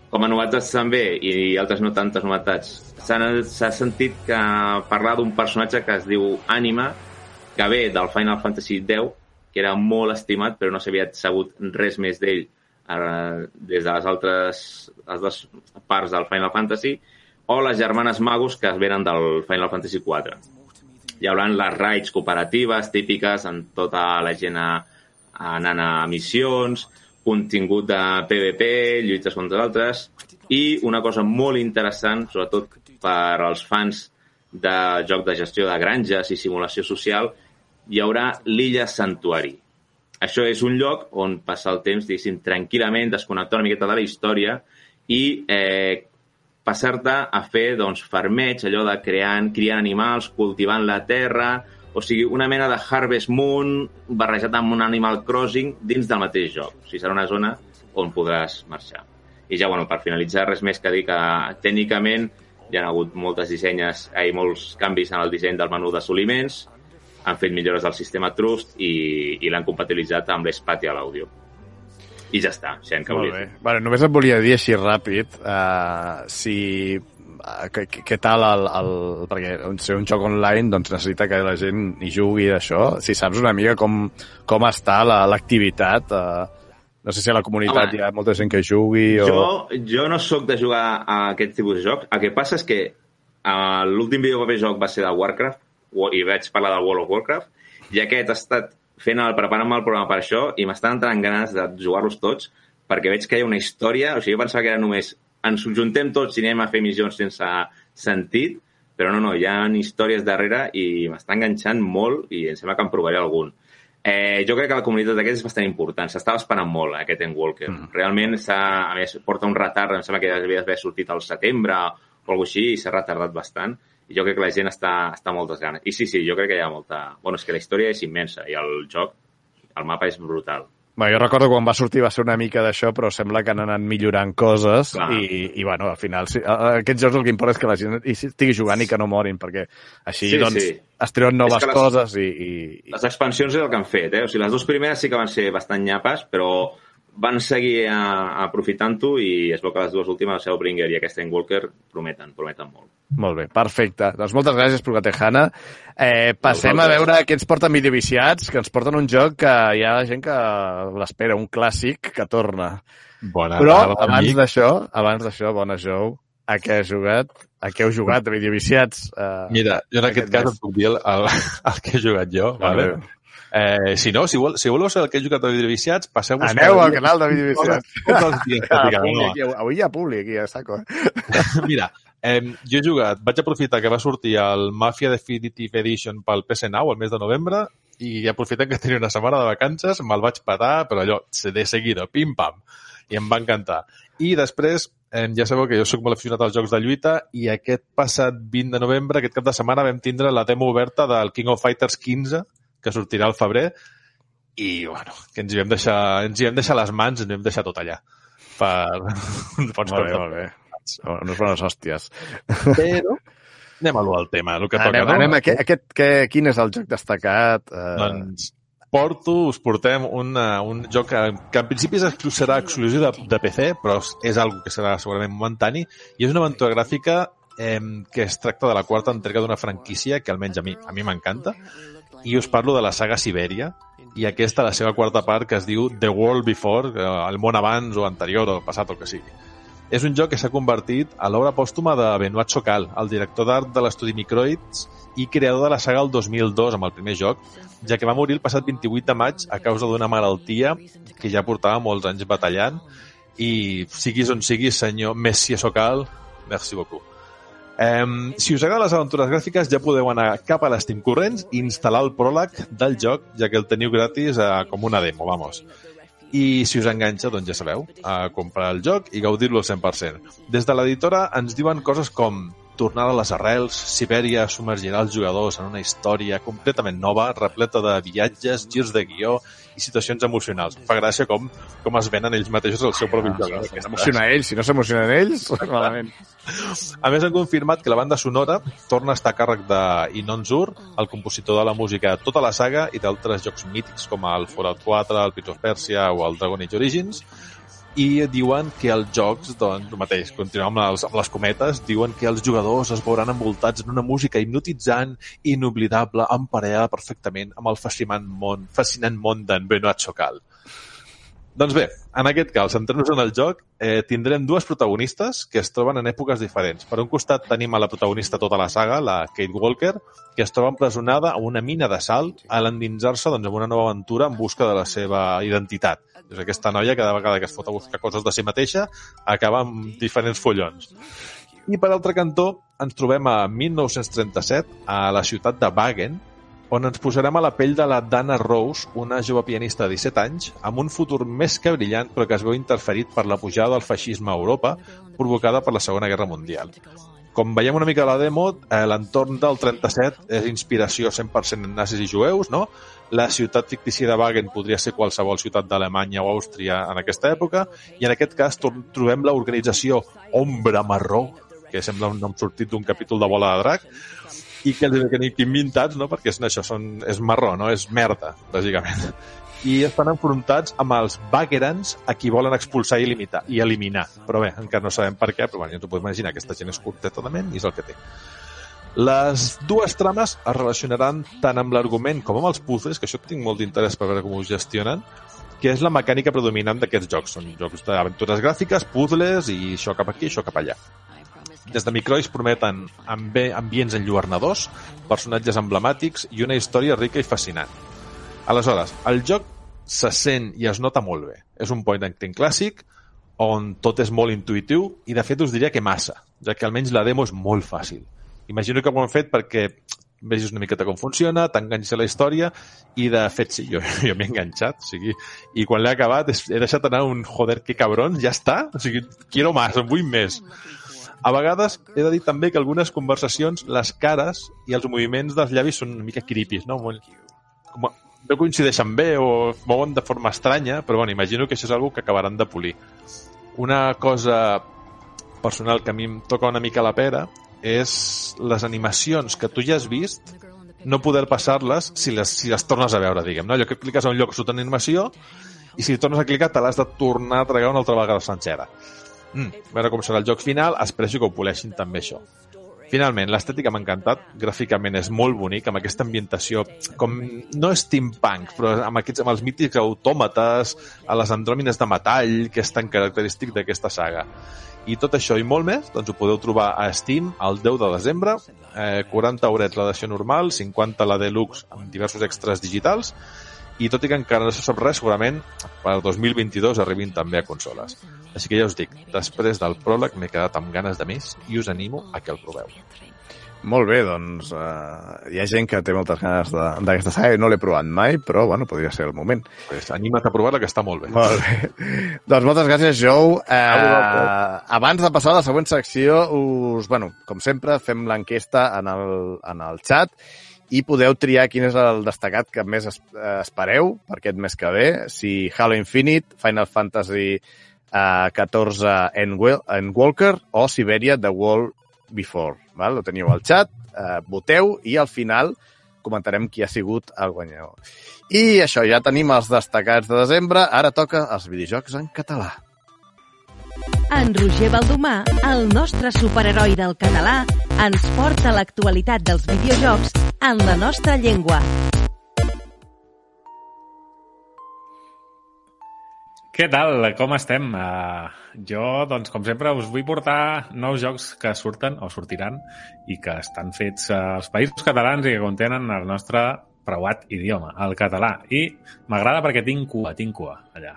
Com a novetats també, i altres no tantes novetats, s'ha sentit que parlar d'un personatge que es diu Anima, que ve del Final Fantasy X, que era molt estimat, però no s'havia sabut res més d'ell eh, des de les altres les dues parts del Final Fantasy, o les germanes Magus, que es venen del Final Fantasy IV. Hi haurà les raids cooperatives típiques en tota la gent anant a missions, contingut de PvP, lluites contra altres, i una cosa molt interessant, sobretot per als fans de joc de gestió de granges i simulació social, hi haurà l'illa Santuari. Això és un lloc on passar el temps, diguéssim, tranquil·lament, desconnectar una miqueta de la història i eh, passar-te a fer doncs, farmeig, allò de creant, criant animals, cultivant la terra, o sigui, una mena de Harvest Moon barrejat amb un Animal Crossing dins del mateix joc. O sigui, serà una zona on podràs marxar. I ja, bueno, per finalitzar, res més que dir que tècnicament hi ha hagut moltes dissenyes, hi ha molts canvis en el disseny del menú d'assoliments, han fet millores del sistema Trust i, i l'han compatibilitzat amb l'Spatial Audio. I ja està, gent que dir. Bueno, només et volia dir així ràpid uh, si uh, què, tal el, el, perquè ser un joc online doncs necessita que la gent hi jugui d'això si saps una mica com, com està la- l'activitat uh, no sé si a la comunitat Home, hi ha molta gent que jugui o... Jo, jo no sóc de jugar a aquest tipus de joc. El que passa és que uh, l'últim vídeo que vaig joc va ser de Warcraft i vaig parlar del World of Warcraft i aquest ha estat fent el, preparant-me el programa per això i m'estan entrant ganes de jugar-los tots perquè veig que hi ha una història, o sigui, jo pensava que era només ens juntem tots i anem a fer missions sense sentit, però no, no, hi ha històries darrere i m'està enganxant molt i em sembla que en provaré algun. Eh, jo crec que la comunitat d'aquest és bastant important. S'estava esperant molt, eh, aquest Endwalker. Mm. Realment, a més, porta un retard, em sembla que ja havia d'haver sortit al setembre o alguna així, i s'ha retardat bastant. I jo crec que la gent està, està amb moltes ganes. I sí, sí, jo crec que hi ha molta... Bueno, és que la història és immensa i el joc, el mapa és brutal. Bé, jo recordo quan va sortir va ser una mica d'això, però sembla que han anat millorant coses Clar. i, i, bueno, al final, sí, aquests jocs el que importa és que la gent estigui jugant i que no morin, perquè així, Sí, doncs, sí. es treuen noves les- coses i, i, i... Les expansions és el que han fet, eh? O sigui, les dues primeres sí que van ser bastant nyapes, però van seguir a, aprofitant-ho i es veu que les dues últimes, el Shadowbringer i aquesta Endwalker, prometen, prometen molt. Molt bé, perfecte. Doncs moltes gràcies, Progatejana. Eh, passem a veure què ens porten videoviciats, que ens porten un joc que hi ha gent que l'espera, un clàssic que torna. Bona Però tarda, abans d'això, abans d'això, bona jou, a què has jugat? A què heu jugat de videoviciats? Uh, Mira, jo en aquest cas et puc dir el, el, [LAUGHS] el que he jugat jo. Vale? Vale. Eh, si no, si, vol, si voleu saber el que he jugat a videoviciats, passeu-vos... Aneu al canal de videoviciats. Tots els dies, Ah, públic, aquí, avui hi ha públic, aquí a saco. Mira, eh, jo he jugat, vaig aprofitar que va sortir el Mafia Definitive Edition pel PS9 el mes de novembre i aprofitant que tenia una setmana de vacances, me'l vaig patar, però allò, de seguida, pim-pam, i em va encantar. I després, eh, ja sabeu que jo sóc molt aficionat als jocs de lluita i aquest passat 20 de novembre, aquest cap de setmana, vam tindre la demo oberta del King of Fighters 15, que sortirà al febrer, i, bueno, que ens hi vam deixar, ens hi vam deixar les mans, ens hi vam deixar tot allà. Per... [LAUGHS] Pots Molt bé, molt bé. Unes bones hòsties. Però anem a al tema, el que toca. Anem, no? anem, aquest, aquest, que, quin és el joc destacat? Uh, Doncs porto, us portem una, un joc que, que en principi serà exclusiu de, de PC, però és algo que serà segurament momentani, i és una aventura gràfica eh, que es tracta de la quarta entrega d'una franquícia que almenys a mi a mi m'encanta, i us parlo de la saga Sibèria, i aquesta, la seva quarta part, que es diu The World Before, eh, el món abans o anterior o passat o que sigui. És un joc que s'ha convertit a l'obra pòstuma de Benoit Chocal, el director d'art de l'estudi Microids i creador de la saga el 2002 amb el primer joc, ja que va morir el passat 28 de maig a causa d'una malaltia que ja portava molts anys batallant i siguis on siguis, senyor Messi Socal, merci beaucoup. Um, si us agraden les aventures gràfiques ja podeu anar cap a l'Steam Corrents i instal·lar el pròleg del joc, ja que el teniu gratis uh, com una demo, vamos. i si us enganxa, doncs ja sabeu, a comprar el joc i gaudir-lo al 100%. Des de l'editora ens diuen coses com tornar a les arrels, Sibèria submergirà els jugadors en una història completament nova, repleta de viatges, girs de guió i situacions emocionals. Em fa gràcia com, com es venen ells mateixos el seu propi joc. eh? S'emociona ells, si no s'emocionen ells, malament. A més, han confirmat que la banda sonora torna a estar a càrrec de Inon Zur, el compositor de la música de tota la saga i d'altres jocs mítics com el Fallout 4, el Prince of Persia o el Dragon Age Origins, i diuen que els jocs, doncs, el mateix, continuem amb les, amb les cometes, diuen que els jugadors es veuran envoltats en una música hipnotitzant, inoblidable, emparellada perfectament amb el fascinant món, fascinant món d'en Benoit Chocal. Doncs bé, en aquest cas, centrant-nos en el joc, eh, tindrem dues protagonistes que es troben en èpoques diferents. Per un costat tenim a la protagonista tota la saga, la Kate Walker, que es troba empresonada a una mina de salt a l'endinsar-se doncs, en una nova aventura en busca de la seva identitat. És aquesta noia cada vegada que es fot a buscar coses de si mateixa acaba amb diferents follons. I per altre cantó ens trobem a 1937 a la ciutat de Wagen, on ens posarem a la pell de la Dana Rose, una jove pianista de 17 anys, amb un futur més que brillant però que es veu interferit per la pujada del feixisme a Europa provocada per la Segona Guerra Mundial. Com veiem una mica a la demo, eh, l'entorn del 37 és inspiració 100% en nazis i jueus, no? La ciutat fictícia de Wagen podria ser qualsevol ciutat d'Alemanya o Àustria en aquesta època, i en aquest cas tro- trobem l'organització Ombra Marró, que sembla un nom sortit d'un capítol de Bola de Drac, i que els que inventats, no? perquè és, això són, és marró, no? és merda, bàsicament. I estan enfrontats amb els Baggerans a qui volen expulsar i, limitar, i eliminar. Però bé, encara no sabem per què, però bueno, ja ens ho podem imaginar, aquesta gent és curteta de ment i és el que té. Les dues trames es relacionaran tant amb l'argument com amb els puzzles, que això tinc molt d'interès per veure com ho gestionen, que és la mecànica predominant d'aquests jocs. Són jocs d'aventures gràfiques, puzzles i això cap aquí, això cap allà. Des de Microis prometen ambi ambients enlluernadors, personatges emblemàtics i una història rica i fascinant. Aleshores, el joc se sent i es nota molt bé. És un point and click clàssic on tot és molt intuïtiu i de fet us diria que massa, ja que almenys la demo és molt fàcil. Imagino que ho han fet perquè vegis una miqueta com funciona, t'enganxis a la història i de fet sí, jo, [LAUGHS] jo m'he enganxat o sigui, i quan l'he acabat he deixat anar un joder que cabron, ja està o sigui, quiero más, vull més a vegades he de dir també que algunes conversacions, les cares i els moviments dels llavis són una mica creepy, no? Molt, com, no coincideixen bé o es mouen de forma estranya, però bueno, imagino que això és algo que acabaran de polir. Una cosa personal que a mi em toca una mica la pera és les animacions que tu ja has vist no poder passar-les si les, si les tornes a veure, diguem. No? Allò que cliques a un lloc sota animació i si tornes a clicar te l'has de tornar a tragar una altra vegada sencera. Mm, veure com serà el joc final, espero que ho poleixin també això. Finalment, l'estètica m'ha encantat, gràficament és molt bonic, amb aquesta ambientació, com no steampunk, però amb, aquests, amb els mítics autòmates, a les andròmines de metall, que és tan característic d'aquesta saga. I tot això i molt més, doncs ho podeu trobar a Steam el 10 de desembre, eh, 40 horets l'edició normal, 50 la deluxe amb diversos extras digitals, i tot i que encara no se sap res, segurament per 2022 arribin també a consoles. Així que ja us dic, després del pròleg m'he quedat amb ganes de més i us animo a que el proveu. Molt bé, doncs uh, hi ha gent que té moltes ganes d'aquesta saga i no l'he provat mai, però bueno, podria ser el moment. Pues anima't a provar-la, que està molt bé. Molt bé. [LAUGHS] doncs moltes gràcies, Joe. Uh, abans de passar a la següent secció, us, bueno, com sempre, fem l'enquesta en, el, en el chat i podeu triar quin és el destacat que més eh, espereu per aquest mes que ve, si Halo Infinite, Final Fantasy uh, 14 Endwalker o Siberia The World Before. Val? Ho teniu al xat, eh, voteu i al final comentarem qui ha sigut el guanyador. I això, ja tenim els destacats de desembre, ara toca els videojocs en català. En Roger Baldomà, el nostre superheroi del català, ens porta l'actualitat dels videojocs en la nostra llengua. Què tal? Com estem? Uh, jo, doncs, com sempre, us vull portar nous jocs que surten o sortiran i que estan fets als països catalans i que contenen el nostre preuat idioma, el català. I m'agrada perquè tinc cua, tinc cua allà.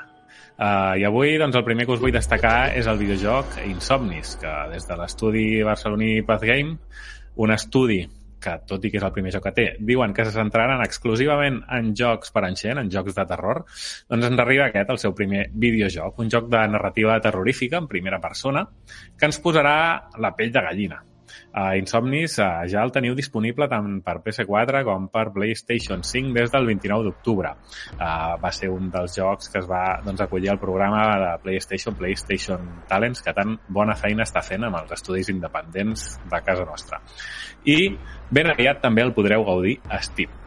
Uh, I avui, doncs, el primer que us vull destacar és el videojoc Insomnis, que des de l'estudi barceloní Path Game, un estudi que tot i que és el primer joc que té, diuen que se centraran exclusivament en jocs per enxent, en jocs de terror, doncs ens arriba aquest, el seu primer videojoc, un joc de narrativa terrorífica en primera persona, que ens posarà la pell de gallina. Uh, Insomnis uh, ja el teniu disponible tant per PS4 com per PlayStation 5 des del 29 d'octubre. Uh, va ser un dels jocs que es va doncs, acollir al programa de PlayStation, PlayStation Talents, que tan bona feina està fent amb els estudis independents de casa nostra. I ben aviat també el podreu gaudir a Steam.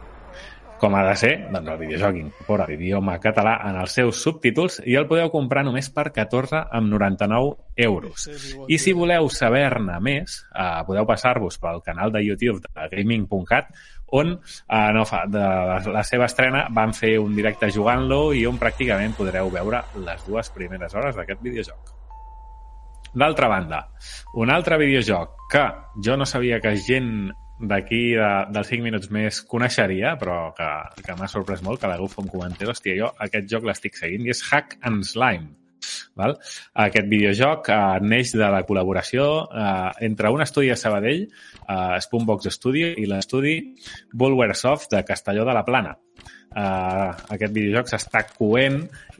Com ha de ser, doncs el videojoc incorpora l'idioma català en els seus subtítols i el podeu comprar només per 14,99 euros. I si voleu saber-ne més, eh, podeu passar-vos pel canal de YouTube de gaming.cat on eh, no fa, de la, la seva estrena van fer un directe jugant-lo i on pràcticament podreu veure les dues primeres hores d'aquest videojoc. D'altra banda, un altre videojoc que jo no sabia que gent d'aquí de, dels 5 minuts més coneixeria, però que, que m'ha sorprès molt, que la Guf em comentés, hòstia, jo aquest joc l'estic seguint, i és Hack and Slime. Val? Aquest videojoc eh, neix de la col·laboració eh, entre un estudi de Sabadell, eh, Spoonbox Studio, i l'estudi Bulwersoft de Castelló de la Plana. Uh, aquest videojoc s'està coent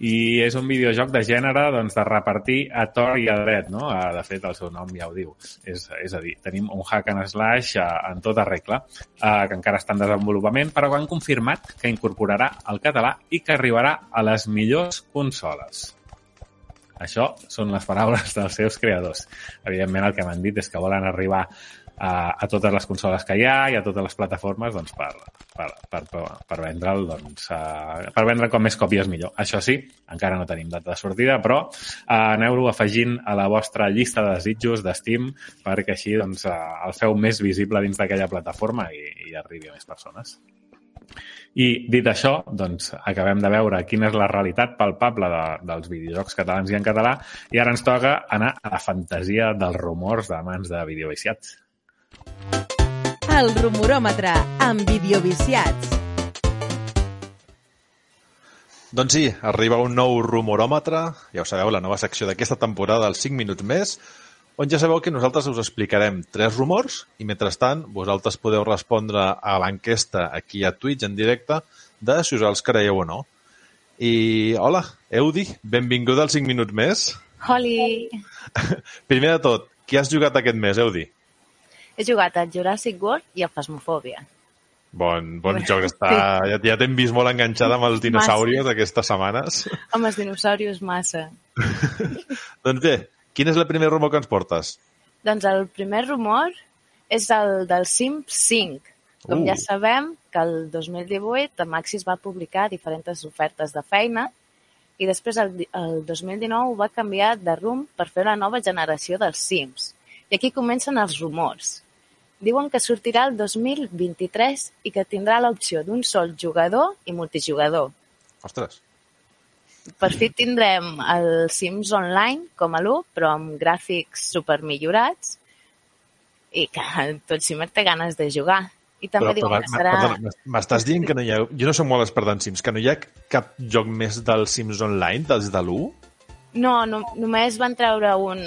i és un videojoc de gènere doncs, de repartir a tor i a dret, no? Uh, de fet, el seu nom ja ho diu. És, és a dir, tenim un hack and slash uh, en tota regla, uh, que encara està en desenvolupament, però han confirmat que incorporarà el català i que arribarà a les millors consoles. Això són les paraules [LAUGHS] dels seus creadors. Evidentment, el que m'han dit és que volen arribar a, a totes les consoles que hi ha i a totes les plataformes doncs, per, per, per, per, vendre'l doncs, uh, per vendre com més còpies millor. Això sí, encara no tenim data de sortida, però uh, aneu-lo afegint a la vostra llista de desitjos d'Steam perquè així doncs, uh, el feu més visible dins d'aquella plataforma i, i arribi a més persones. I dit això, doncs, acabem de veure quina és la realitat palpable de, dels videojocs catalans i en català i ara ens toca anar a la fantasia dels rumors de mans de videoviciats. El rumoròmetre amb videoviciats. Doncs sí, arriba un nou rumoròmetre, ja ho sabeu, la nova secció d'aquesta temporada, els 5 minuts més, on ja sabeu que nosaltres us explicarem tres rumors i, mentrestant, vosaltres podeu respondre a l'enquesta aquí a Twitch en directe de si us els creieu o no. I, hola, Eudi, benvinguda als 5 minuts més. Holi! [LAUGHS] Primer de tot, qui has jugat aquest mes, Eudi? He jugat al Jurassic World i a Phasmophobia. Bon, bon joc, està... [LAUGHS] ja, ja t'hem vist molt enganxada amb els dinosaurios aquestes setmanes. Amb els dinosaurios massa. [LAUGHS] doncs bé, quin és el primer rumor que ens portes? Doncs el primer rumor és el del Sims 5. Com Uh. ja sabem, que el 2018 Maxis va publicar diferents ofertes de feina i després el, el 2019 va canviar de rumb per fer la nova generació dels Sims. I aquí comencen els rumors. Diuen que sortirà el 2023 i que tindrà l'opció d'un sol jugador i multijugador. Ostres. Per fi tindrem el Sims Online com a l'1, però amb gràfics supermillorats i que tot Sims té ganes de jugar. I també diuen que serà... m'estàs dient que no hi ha... Jo no soc molt expert en Sims, que no hi ha cap joc més del Sims Online, dels de l'1? No, no, només van treure un...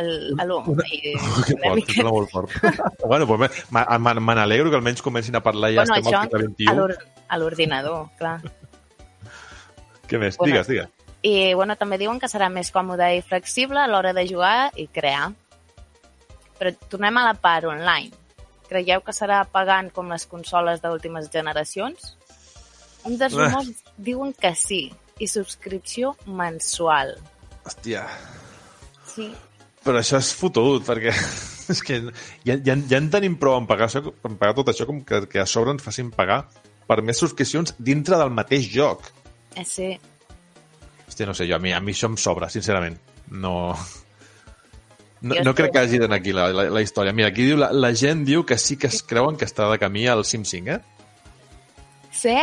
El, l'1. I [LAUGHS] Que una fort, mica- molt fort. [LAUGHS] bueno, pues me- n'alegro que almenys comencin a parlar ja bueno, estem al segle a XXI. l'or- a l'ordinador, clar. Què més? Bueno. Digues, digues. I bueno, també diuen que serà més còmode i flexible a l'hora de jugar i crear. Però tornem a la part online. Creieu que serà pagant com les consoles d'últimes generacions? Un dels rumors diuen que sí, i subscripció mensual. Hòstia, Sí, però això és fotut, perquè [LAUGHS] és que ja, ja, ja en tenim prou en pagar, això, en pagar tot això com que, que a sobre ens facin pagar per més subscripcions dintre del mateix joc. Eh, sí. Hòstia, no sé, jo, a mi, a mi això em sobra, sincerament. No... [LAUGHS] No, no crec que hagi d'anar aquí la, la, la història. Mira, aquí diu, la, la gent diu que sí que es creuen que està de camí al Sim 5, eh? Sí?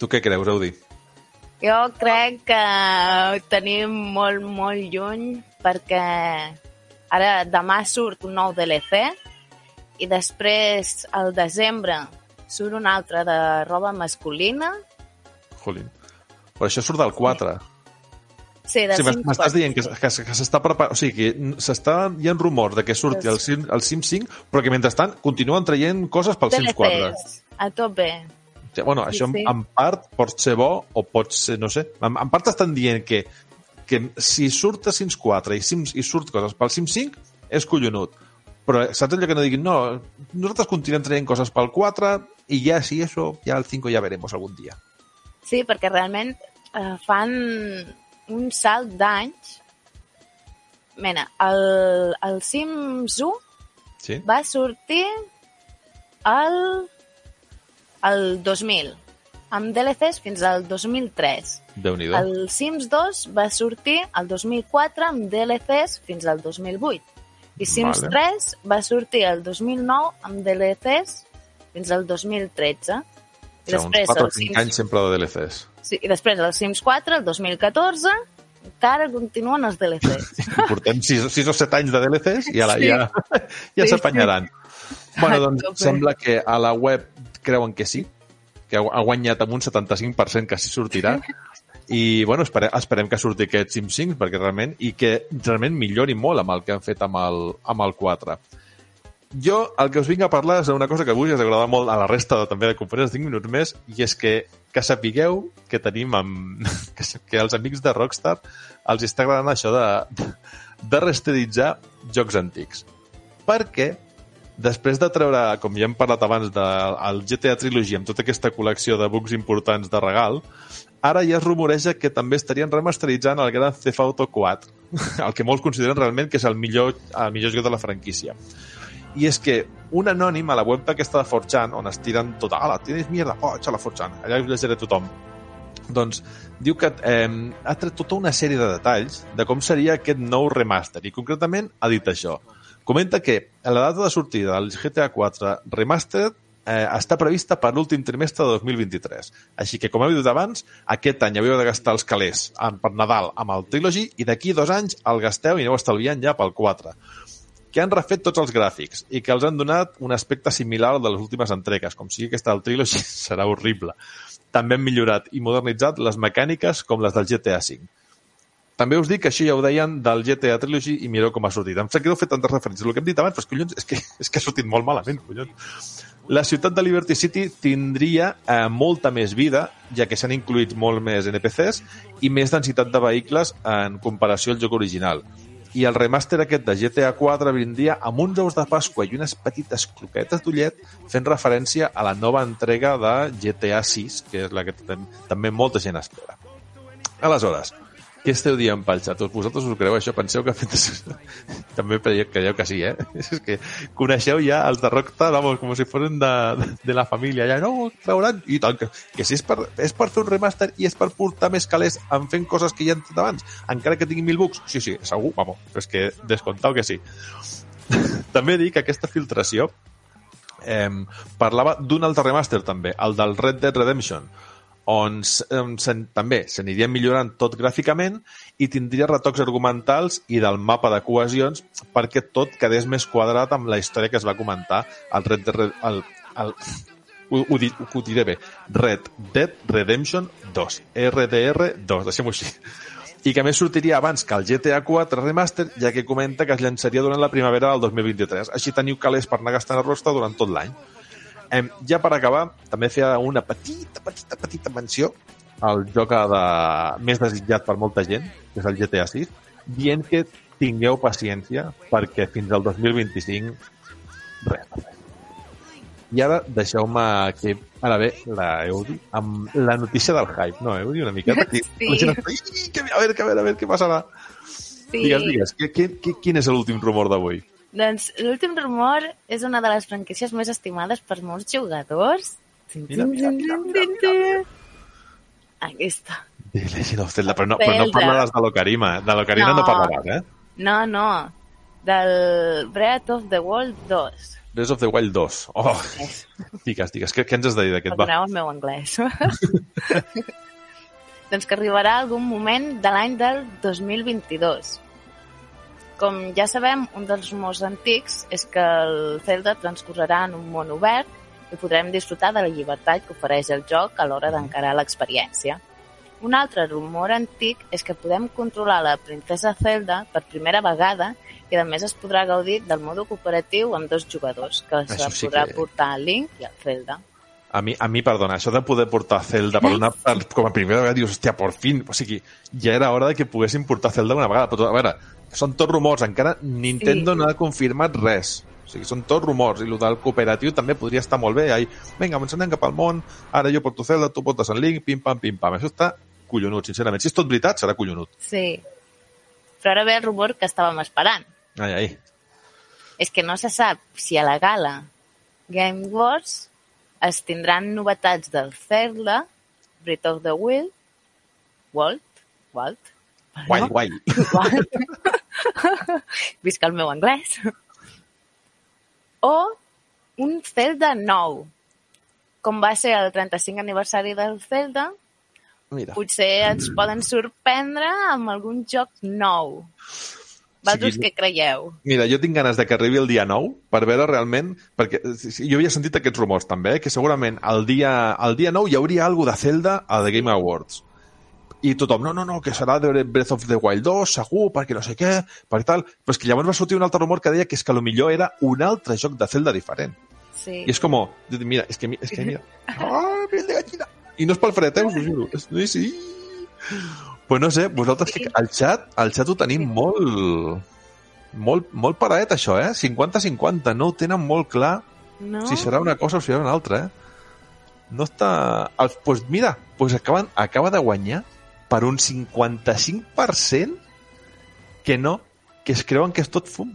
Tu què creus, Eudi? Jo crec que ho tenim molt, molt lluny perquè ara demà surt un nou DLC i després al desembre surt un altre de roba masculina. Jolín. Però això surt del 4. Sí, del Sí, M'estàs 4. dient que, que, que s'està preparant... O sigui, que s'està... Hi ha rumors de que surti el, Sim, el Sims 5, però que mentrestant continuen traient coses pel Sims 4. DLCs, a tope. Sí, bueno, Sí, això sí. en, en part pot ser bo o pot ser, no sé, en, en part estan dient que, que si surt a Sims 4 i, Sims, i surt coses pel Sims 5 és collonut. Però saps allò que no diguin, no, nosaltres continuem traient coses pel 4 i ja, si això, ja el 5 ja veremos algun dia. Sí, perquè realment eh, fan un salt d'anys. Mena, el, el Sims 1 Sí? va sortir el, el 2000, amb DLCs fins al 2003. Déu-n'hi-do. El Sims 2 va sortir el 2004 amb DLCs fins al 2008. I Sims Vale. 3 va sortir el 2009 amb DLCs fins al 2013. I sigui, uns després 4 o el 5 Sims anys sempre de DLCs. Sí, i després el Sims 4, el 2014, encara continuen els DLCs. [LAUGHS] Portem 6, 6 o 7 anys de DLCs i ara Sí. ja, [LAUGHS] ja Sí, s'apanyaran. Bueno, doncs tope. sembla que a la web creuen que sí, que ha ha guanyat amb un 75% que sí sortirà. [LAUGHS] I, bueno, esperem, esperem que surti aquest Sims 5 perquè realment, i que realment millori molt amb el que han fet amb el, amb el 4. Jo el que us vinc a parlar és d'una cosa que avui us agrada molt a la resta de, també de conferències 5 minuts més, i és que, que sapigueu que tenim amb, [LAUGHS] que, que als amics de Rockstar els està agradant això de, de remasteritzar jocs antics. Perquè després de treure, com ja hem parlat abans, del el GTA Trilogy amb tota aquesta col·lecció de bugs importants de regal, ara ja es rumoreja que també estarien remasteritzant el Grand Theft Auto 4, [LAUGHS] el que molts consideren realment que és el millor, el millor joc de la franquícia. I és que un anònim a la web d'aquesta de 4chan, on es tiren tot, ala, tienes mierda, oh, echa la 4chan, allà ho llegiré tothom, doncs diu que eh, ha tret tota una sèrie de detalls de com seria aquest nou remaster i concretament ha dit això. Comenta que la data de sortida del GTA 4 Remastered eh, està prevista per l'últim trimestre de 2023. Així que, com heu dit abans, aquest any havíeu de gastar els calés per Nadal amb el Trilogy i d'aquí dos anys el gasteu i aneu estalviant ja pel 4 que han refet tots els gràfics i que els han donat un aspecte similar al de les últimes entregues, com sigui aquesta del Trilogy [LAUGHS] serà horrible. També han millorat i modernitzat les mecàniques com les del GTA V. També us dic que això ja ho deien del GTA Trilogy i mireu com ha sortit. Em sap greu fer tantes referències. El que hem dit abans, però collons, és, que, [LAUGHS] és que ha sortit molt malament, collons. La ciutat de Liberty City tindria eh, molta més vida, ja que s'han incluït molt més NPCs i més densitat de vehicles en comparació al joc original. I el remaster aquest de GTA 4 vindria amb uns ous de Pasqua i unes petites croquetes d'ullet fent referència a la nova entrega de GTA 6, que és la que tam també molta gent espera. Aleshores, què esteu dient pel xat? Vosaltres us creu això? Penseu que [LAUGHS] també creieu, que sí, eh? [LAUGHS] És que coneixeu ja els de Rockstar, vamos, com si fossin de, de la família. Ja, no, trauran... I tant, que, que si és per, és per fer un remaster i és per portar més calés en fent coses que ja han fet abans, encara que tinguin mil bugs, sí, sí, segur, vamos, és que descomptau que sí. [LAUGHS] també dic que aquesta filtració eh, parlava d'un altre remaster també, el del Red Dead Redemption, on se, també s'aniria millorant tot gràficament i tindria retocs argumentals i del mapa de cohesions perquè tot quedés més quadrat amb la història que es va comentar al Red Dead, el, el, ho, ho, di- ho diré bé, Red Dead Redemption 2, RDR 2, deixem-ho així i que més sortiria abans que el GTA 4 Remaster, ja que comenta que es llançaria durant la primavera del 2023. Així teniu calés per anar gastant a Rockstar durant tot l'any. Em, ja per acabar, també feia una petita, petita, petita menció al joc de... més desitjat per molta gent, que és el GTA 6, dient que tingueu paciència perquè fins al 2025 res, res. I ara deixeu-me que ara ve la Eudi amb la notícia del hype, no, Eudi, una miqueta? Aquí, Sí. la gent està, "Ii, que- A veure, que a veure, a veure què passarà. Sí. Digues, digues, qui, qui, qui, quin és l'últim rumor d'avui? Doncs l'últim rumor és una de les franquícies més estimades per molts jugadors. Mira, mira, mira. Aquesta. The Legend of Zelda, però no, però no parlaràs de l'Ocarina. De l'Ocarina no. No. parlaràs, eh? No, no. Del Breath of the Wild 2. Breath of the Wild 2. Oh, digues, digues. Què, què ens has de dir d'aquest? Va. Perdoneu el meu anglès. [LAUGHS] doncs que arribarà algun moment de l'any del 2022. Com ja sabem, un dels rumors antics és que el Zelda transcorrerà en un món obert i podrem disfrutar de la llibertat que ofereix el joc a l'hora d'encarar l'experiència. Un altre rumor antic és que podem controlar la princesa Zelda per primera vegada i a més es podrà gaudir del modo cooperatiu amb dos jugadors, que se sí podrà que- portar el Link i el Zelda. A mi, a mi, perdona, això de poder portar Zelda per [LAUGHS] una, per, com a primera vegada, dius, hòstia, por fin, o sigui, ja era hora de que poguessin portar Zelda una vegada, però a veure, són tots rumors, encara Nintendo Sí. no ha confirmat res, o sigui, són tots rumors, i el del cooperatiu també podria estar molt bé, ai, vinga, ens anem cap al món, ara jo porto Zelda, tu portes el Link, pim-pam, pim-pam, això està collonut, sincerament, si és tot veritat, serà collonut. Sí. Però ara ve el rumor que estàvem esperant. Ai, ai, És que no se sap si a la gala Game Wars es tindran novetats del Zelda, Breath of the Wild, Walt, Walt, guai, guai. [LAUGHS] visca el meu anglès, o un Zelda nou, com va ser el 35 aniversari del Zelda, Mira. potser ens poden sorprendre amb algun joc nou. Vosaltres Sí, què creieu? Mira, jo tinc ganes de que arribi el dia 9 per veure realment, perquè jo havia sentit aquests rumors també, eh, que segurament el dia, el dia 9 hi hauria alguna de Zelda a The Game Awards. I tothom, no, no, no, que serà de Breath of the Wild 2, segur, perquè no sé què, per tal. Però és que llavors va sortir un altre rumor que deia que és que millor era un altre joc de Zelda diferent. Sí. I és com, mira, és que, és que mira, [LAUGHS] ah, piel de gallina. I no és pel fred, eh, us ho juro. Sí, sí. Pues no sé, vosaltres al xat, al xat ho tenim molt, molt, molt paradet això, eh? 50-50, no ho tenen molt clar No? si serà una cosa o si serà una altra, eh? No està... Doncs pues mira, pues acaben, acaba de guanyar per un 55% que no, que es creuen que és tot fum.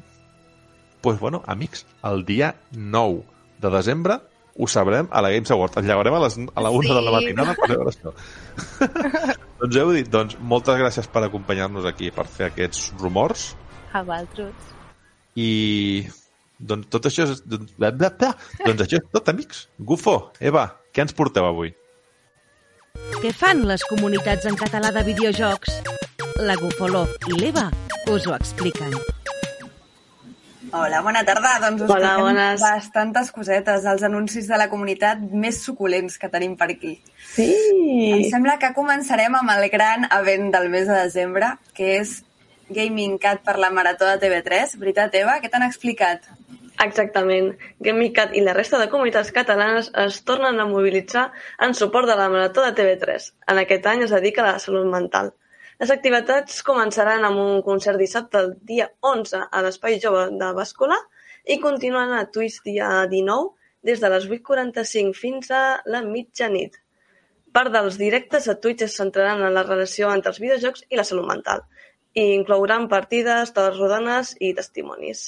pues bueno, amics, el dia 9 de desembre ho sabrem a la Games Award. Ens llevarem a, les, a la 1 Sí. de la matinada per veure això. [LAUGHS] doncs heu dit, doncs, moltes gràcies per acompanyar-nos aquí per fer aquests rumors A vosaltres. i doncs tot això és... Doncs, doncs això és tot, amics. Gufo, Eva, què ens porteu avui? Què fan les comunitats en català de videojocs? La Gufolov i l'Eva us ho expliquen. Hola, bona tarda. Doncs us Hola, bones. bastantes cosetes, els anuncis de la comunitat més suculents que tenim per aquí. Sí! Em sembla que començarem amb el gran event del mes de desembre, que és Gaming Cat per la Marató de TV3. Veritat, Eva? Què t'han explicat? Exactament. GameCat i la resta de comunitats catalanes es tornen a mobilitzar en suport de la Marató de TV3. En aquest any es dedica a la salut mental. Les activitats començaran amb un concert dissabte el dia 11 a l'Espai Jove de Bàscula i continuen a Twitch dia 19 des de les 8.45 fins a la mitjanit. Part dels directes a Twitch es centraran en la relació entre els videojocs i la salut mental i inclouran partides, taules rodones i testimonis.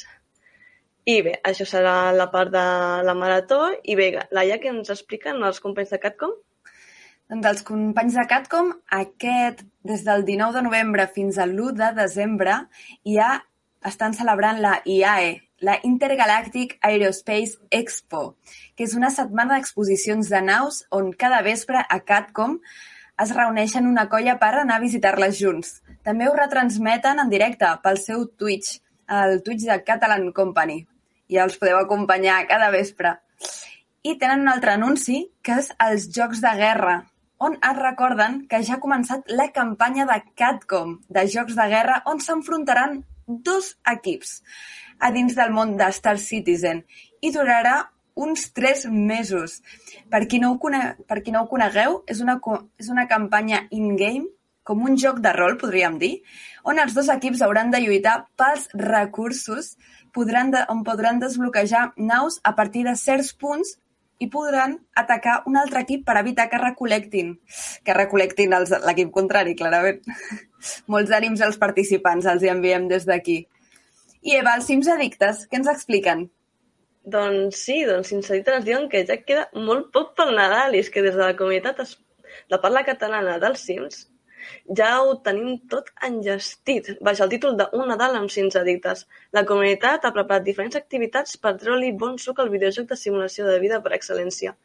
I bé, això serà la part de la marató. I bé, Laia, què ens expliquen els companys de Catcom? Doncs els companys de Catcom, aquest, des del 19 de novembre fins al 1 de desembre, ja estan celebrant la IAE, la Intergalactic Aerospace Expo, que és una setmana d'exposicions de naus on cada vespre a Catcom es reuneixen una colla per anar a visitar-les junts. També ho retransmeten en directe pel seu Twitch, el Twitch de Catalan Company. Ja els podeu acompanyar cada vespre. I tenen un altre anunci, que és els Jocs de Guerra, on es recorden que ja ha començat la campanya de Catcom de Jocs de Guerra, on s'enfrontaran dos equips a dins del món de Star Citizen i durarà uns tres mesos. Per qui no ho, cone per qui no ho conegueu, és una, co- és una campanya in-game, com un joc de rol, podríem dir, on els dos equips hauran de lluitar pels recursos podran podran desbloquejar naus a partir de certs punts i podran atacar un altre equip per evitar que recolectin, que recolectin l'equip contrari, clarament. [LAUGHS] Molts ànims als participants, els hi enviem des d'aquí. I Eva, els Sims Addictes, què ens expliquen? Doncs sí, doncs Sinceritat ens diuen que ja queda molt poc pel Nadal i és que des de la comunitat es... parla catalana dels Sims ja ho tenim tot enllestit. Vaja, el títol de Un Nadal amb Sims Addictes. La comunitat ha preparat diferents activitats per treure-li bon suc al videojoc de simulació de vida per excel·lència.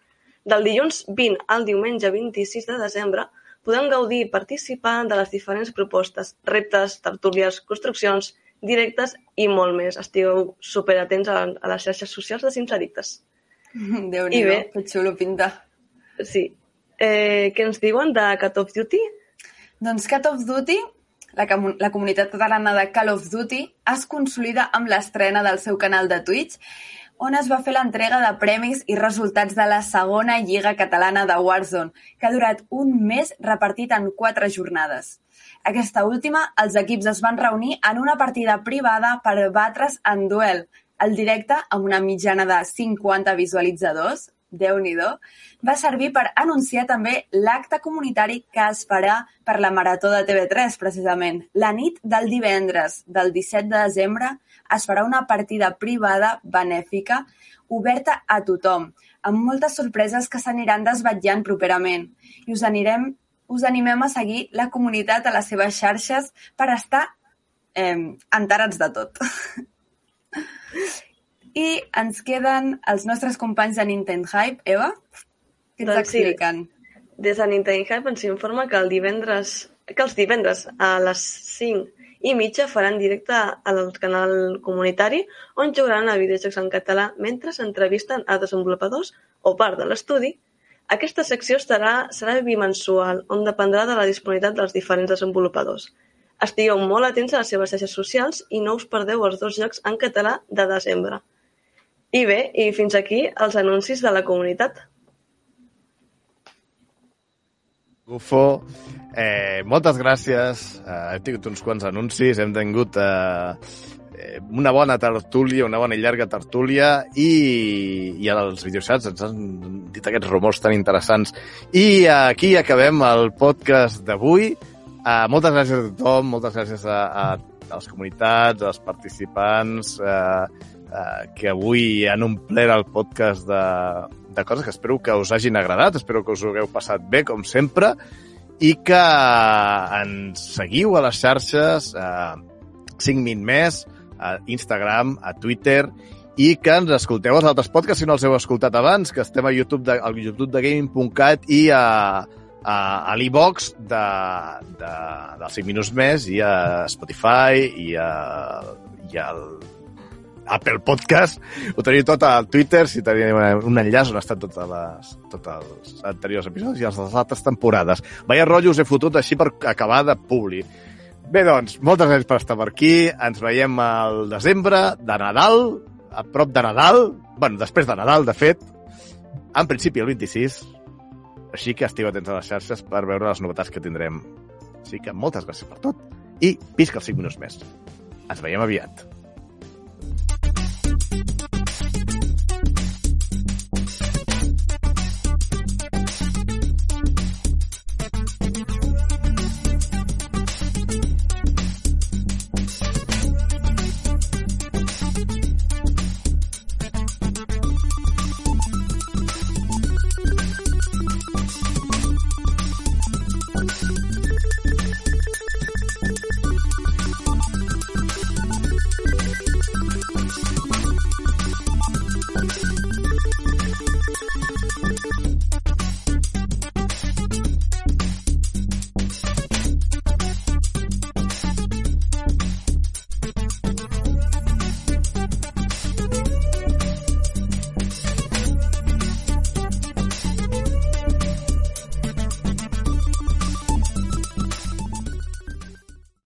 Del dilluns 20 al diumenge 26 de desembre podem gaudir i participar de les diferents propostes, reptes, tertúlies, construccions, directes i molt més. Estigueu superatents a, a les xarxes socials de Sims Addictes. Déu-n'hi-do, bé. que xulo pinta. Sí. Eh, què ens diuen de Cat of Duty? Doncs Call of Duty, la, comu- la comunitat catalana de Call of Duty, es consolida amb l'estrena del seu canal de Twitch, on es va fer l'entrega de premis i resultats de la segona Lliga Catalana de Warzone, que ha durat un mes repartit en quatre jornades. Aquesta última, els equips es van reunir en una partida privada per batre's en duel. El directe, amb una mitjana de 50 visualitzadors, déu nhi va servir per anunciar també l'acte comunitari que es farà per la Marató de TV3, precisament. La nit del divendres del 17 de desembre es farà una partida privada benèfica oberta a tothom, amb moltes sorpreses que s'aniran desvetllant properament. I us anirem us animem a seguir la comunitat a les seves xarxes per estar eh, enterats de tot. [LAUGHS] I ens queden els nostres companys de Nintendo Hype. Eva, què ens Doncs sí. expliquen? Des de Nintendo Hype ens informa que el divendres que els divendres a les 5 i mitja faran directe al canal comunitari on jugaran a videojocs en català mentre s'entrevisten a desenvolupadors o part de l'estudi. Aquesta secció estarà, serà bimensual, on dependrà de la disponibilitat dels diferents desenvolupadors. Estigueu molt atents a les seves xarxes socials i no us perdeu els dos jocs en català de desembre. I bé, i fins aquí els anuncis de la comunitat. Gufo, eh, moltes gràcies. Eh, hem tingut uns quants anuncis, hem tingut eh, una bona tertúlia, una bona i llarga tertúlia i, i als videochats ens han dit aquests rumors tan interessants. I aquí acabem el podcast d'avui. Eh, moltes gràcies a tothom, moltes gràcies a, a les comunitats, als participants eh, eh, que avui han omplert el podcast de, de coses que espero que us hagin agradat, espero que us ho hagueu passat bé, com sempre, i que ens seguiu a les xarxes, eh, 5 min més, a Instagram, a Twitter, i que ens escolteu els altres podcasts si no els heu escoltat abans, que estem a YouTube de, al YouTube de gaming.cat i a, a, a l'e-box de, de, dels 5 minuts més i a Spotify i a, i al Apple Podcast. Ho teniu tot al Twitter, si teniu un enllaç on estan totes les, tots els anteriors episodis i les altres temporades. Vaya rotllo us he fotut així per acabar de publi. Bé, doncs, moltes gràcies per estar per aquí. Ens veiem al desembre, de Nadal, a prop de Nadal, bueno, després de Nadal, de fet, en principi el 26, així que estigueu atents a les xarxes per veure les novetats que tindrem. Així que moltes gràcies per tot i visca els 5 minuts més. Ens veiem aviat.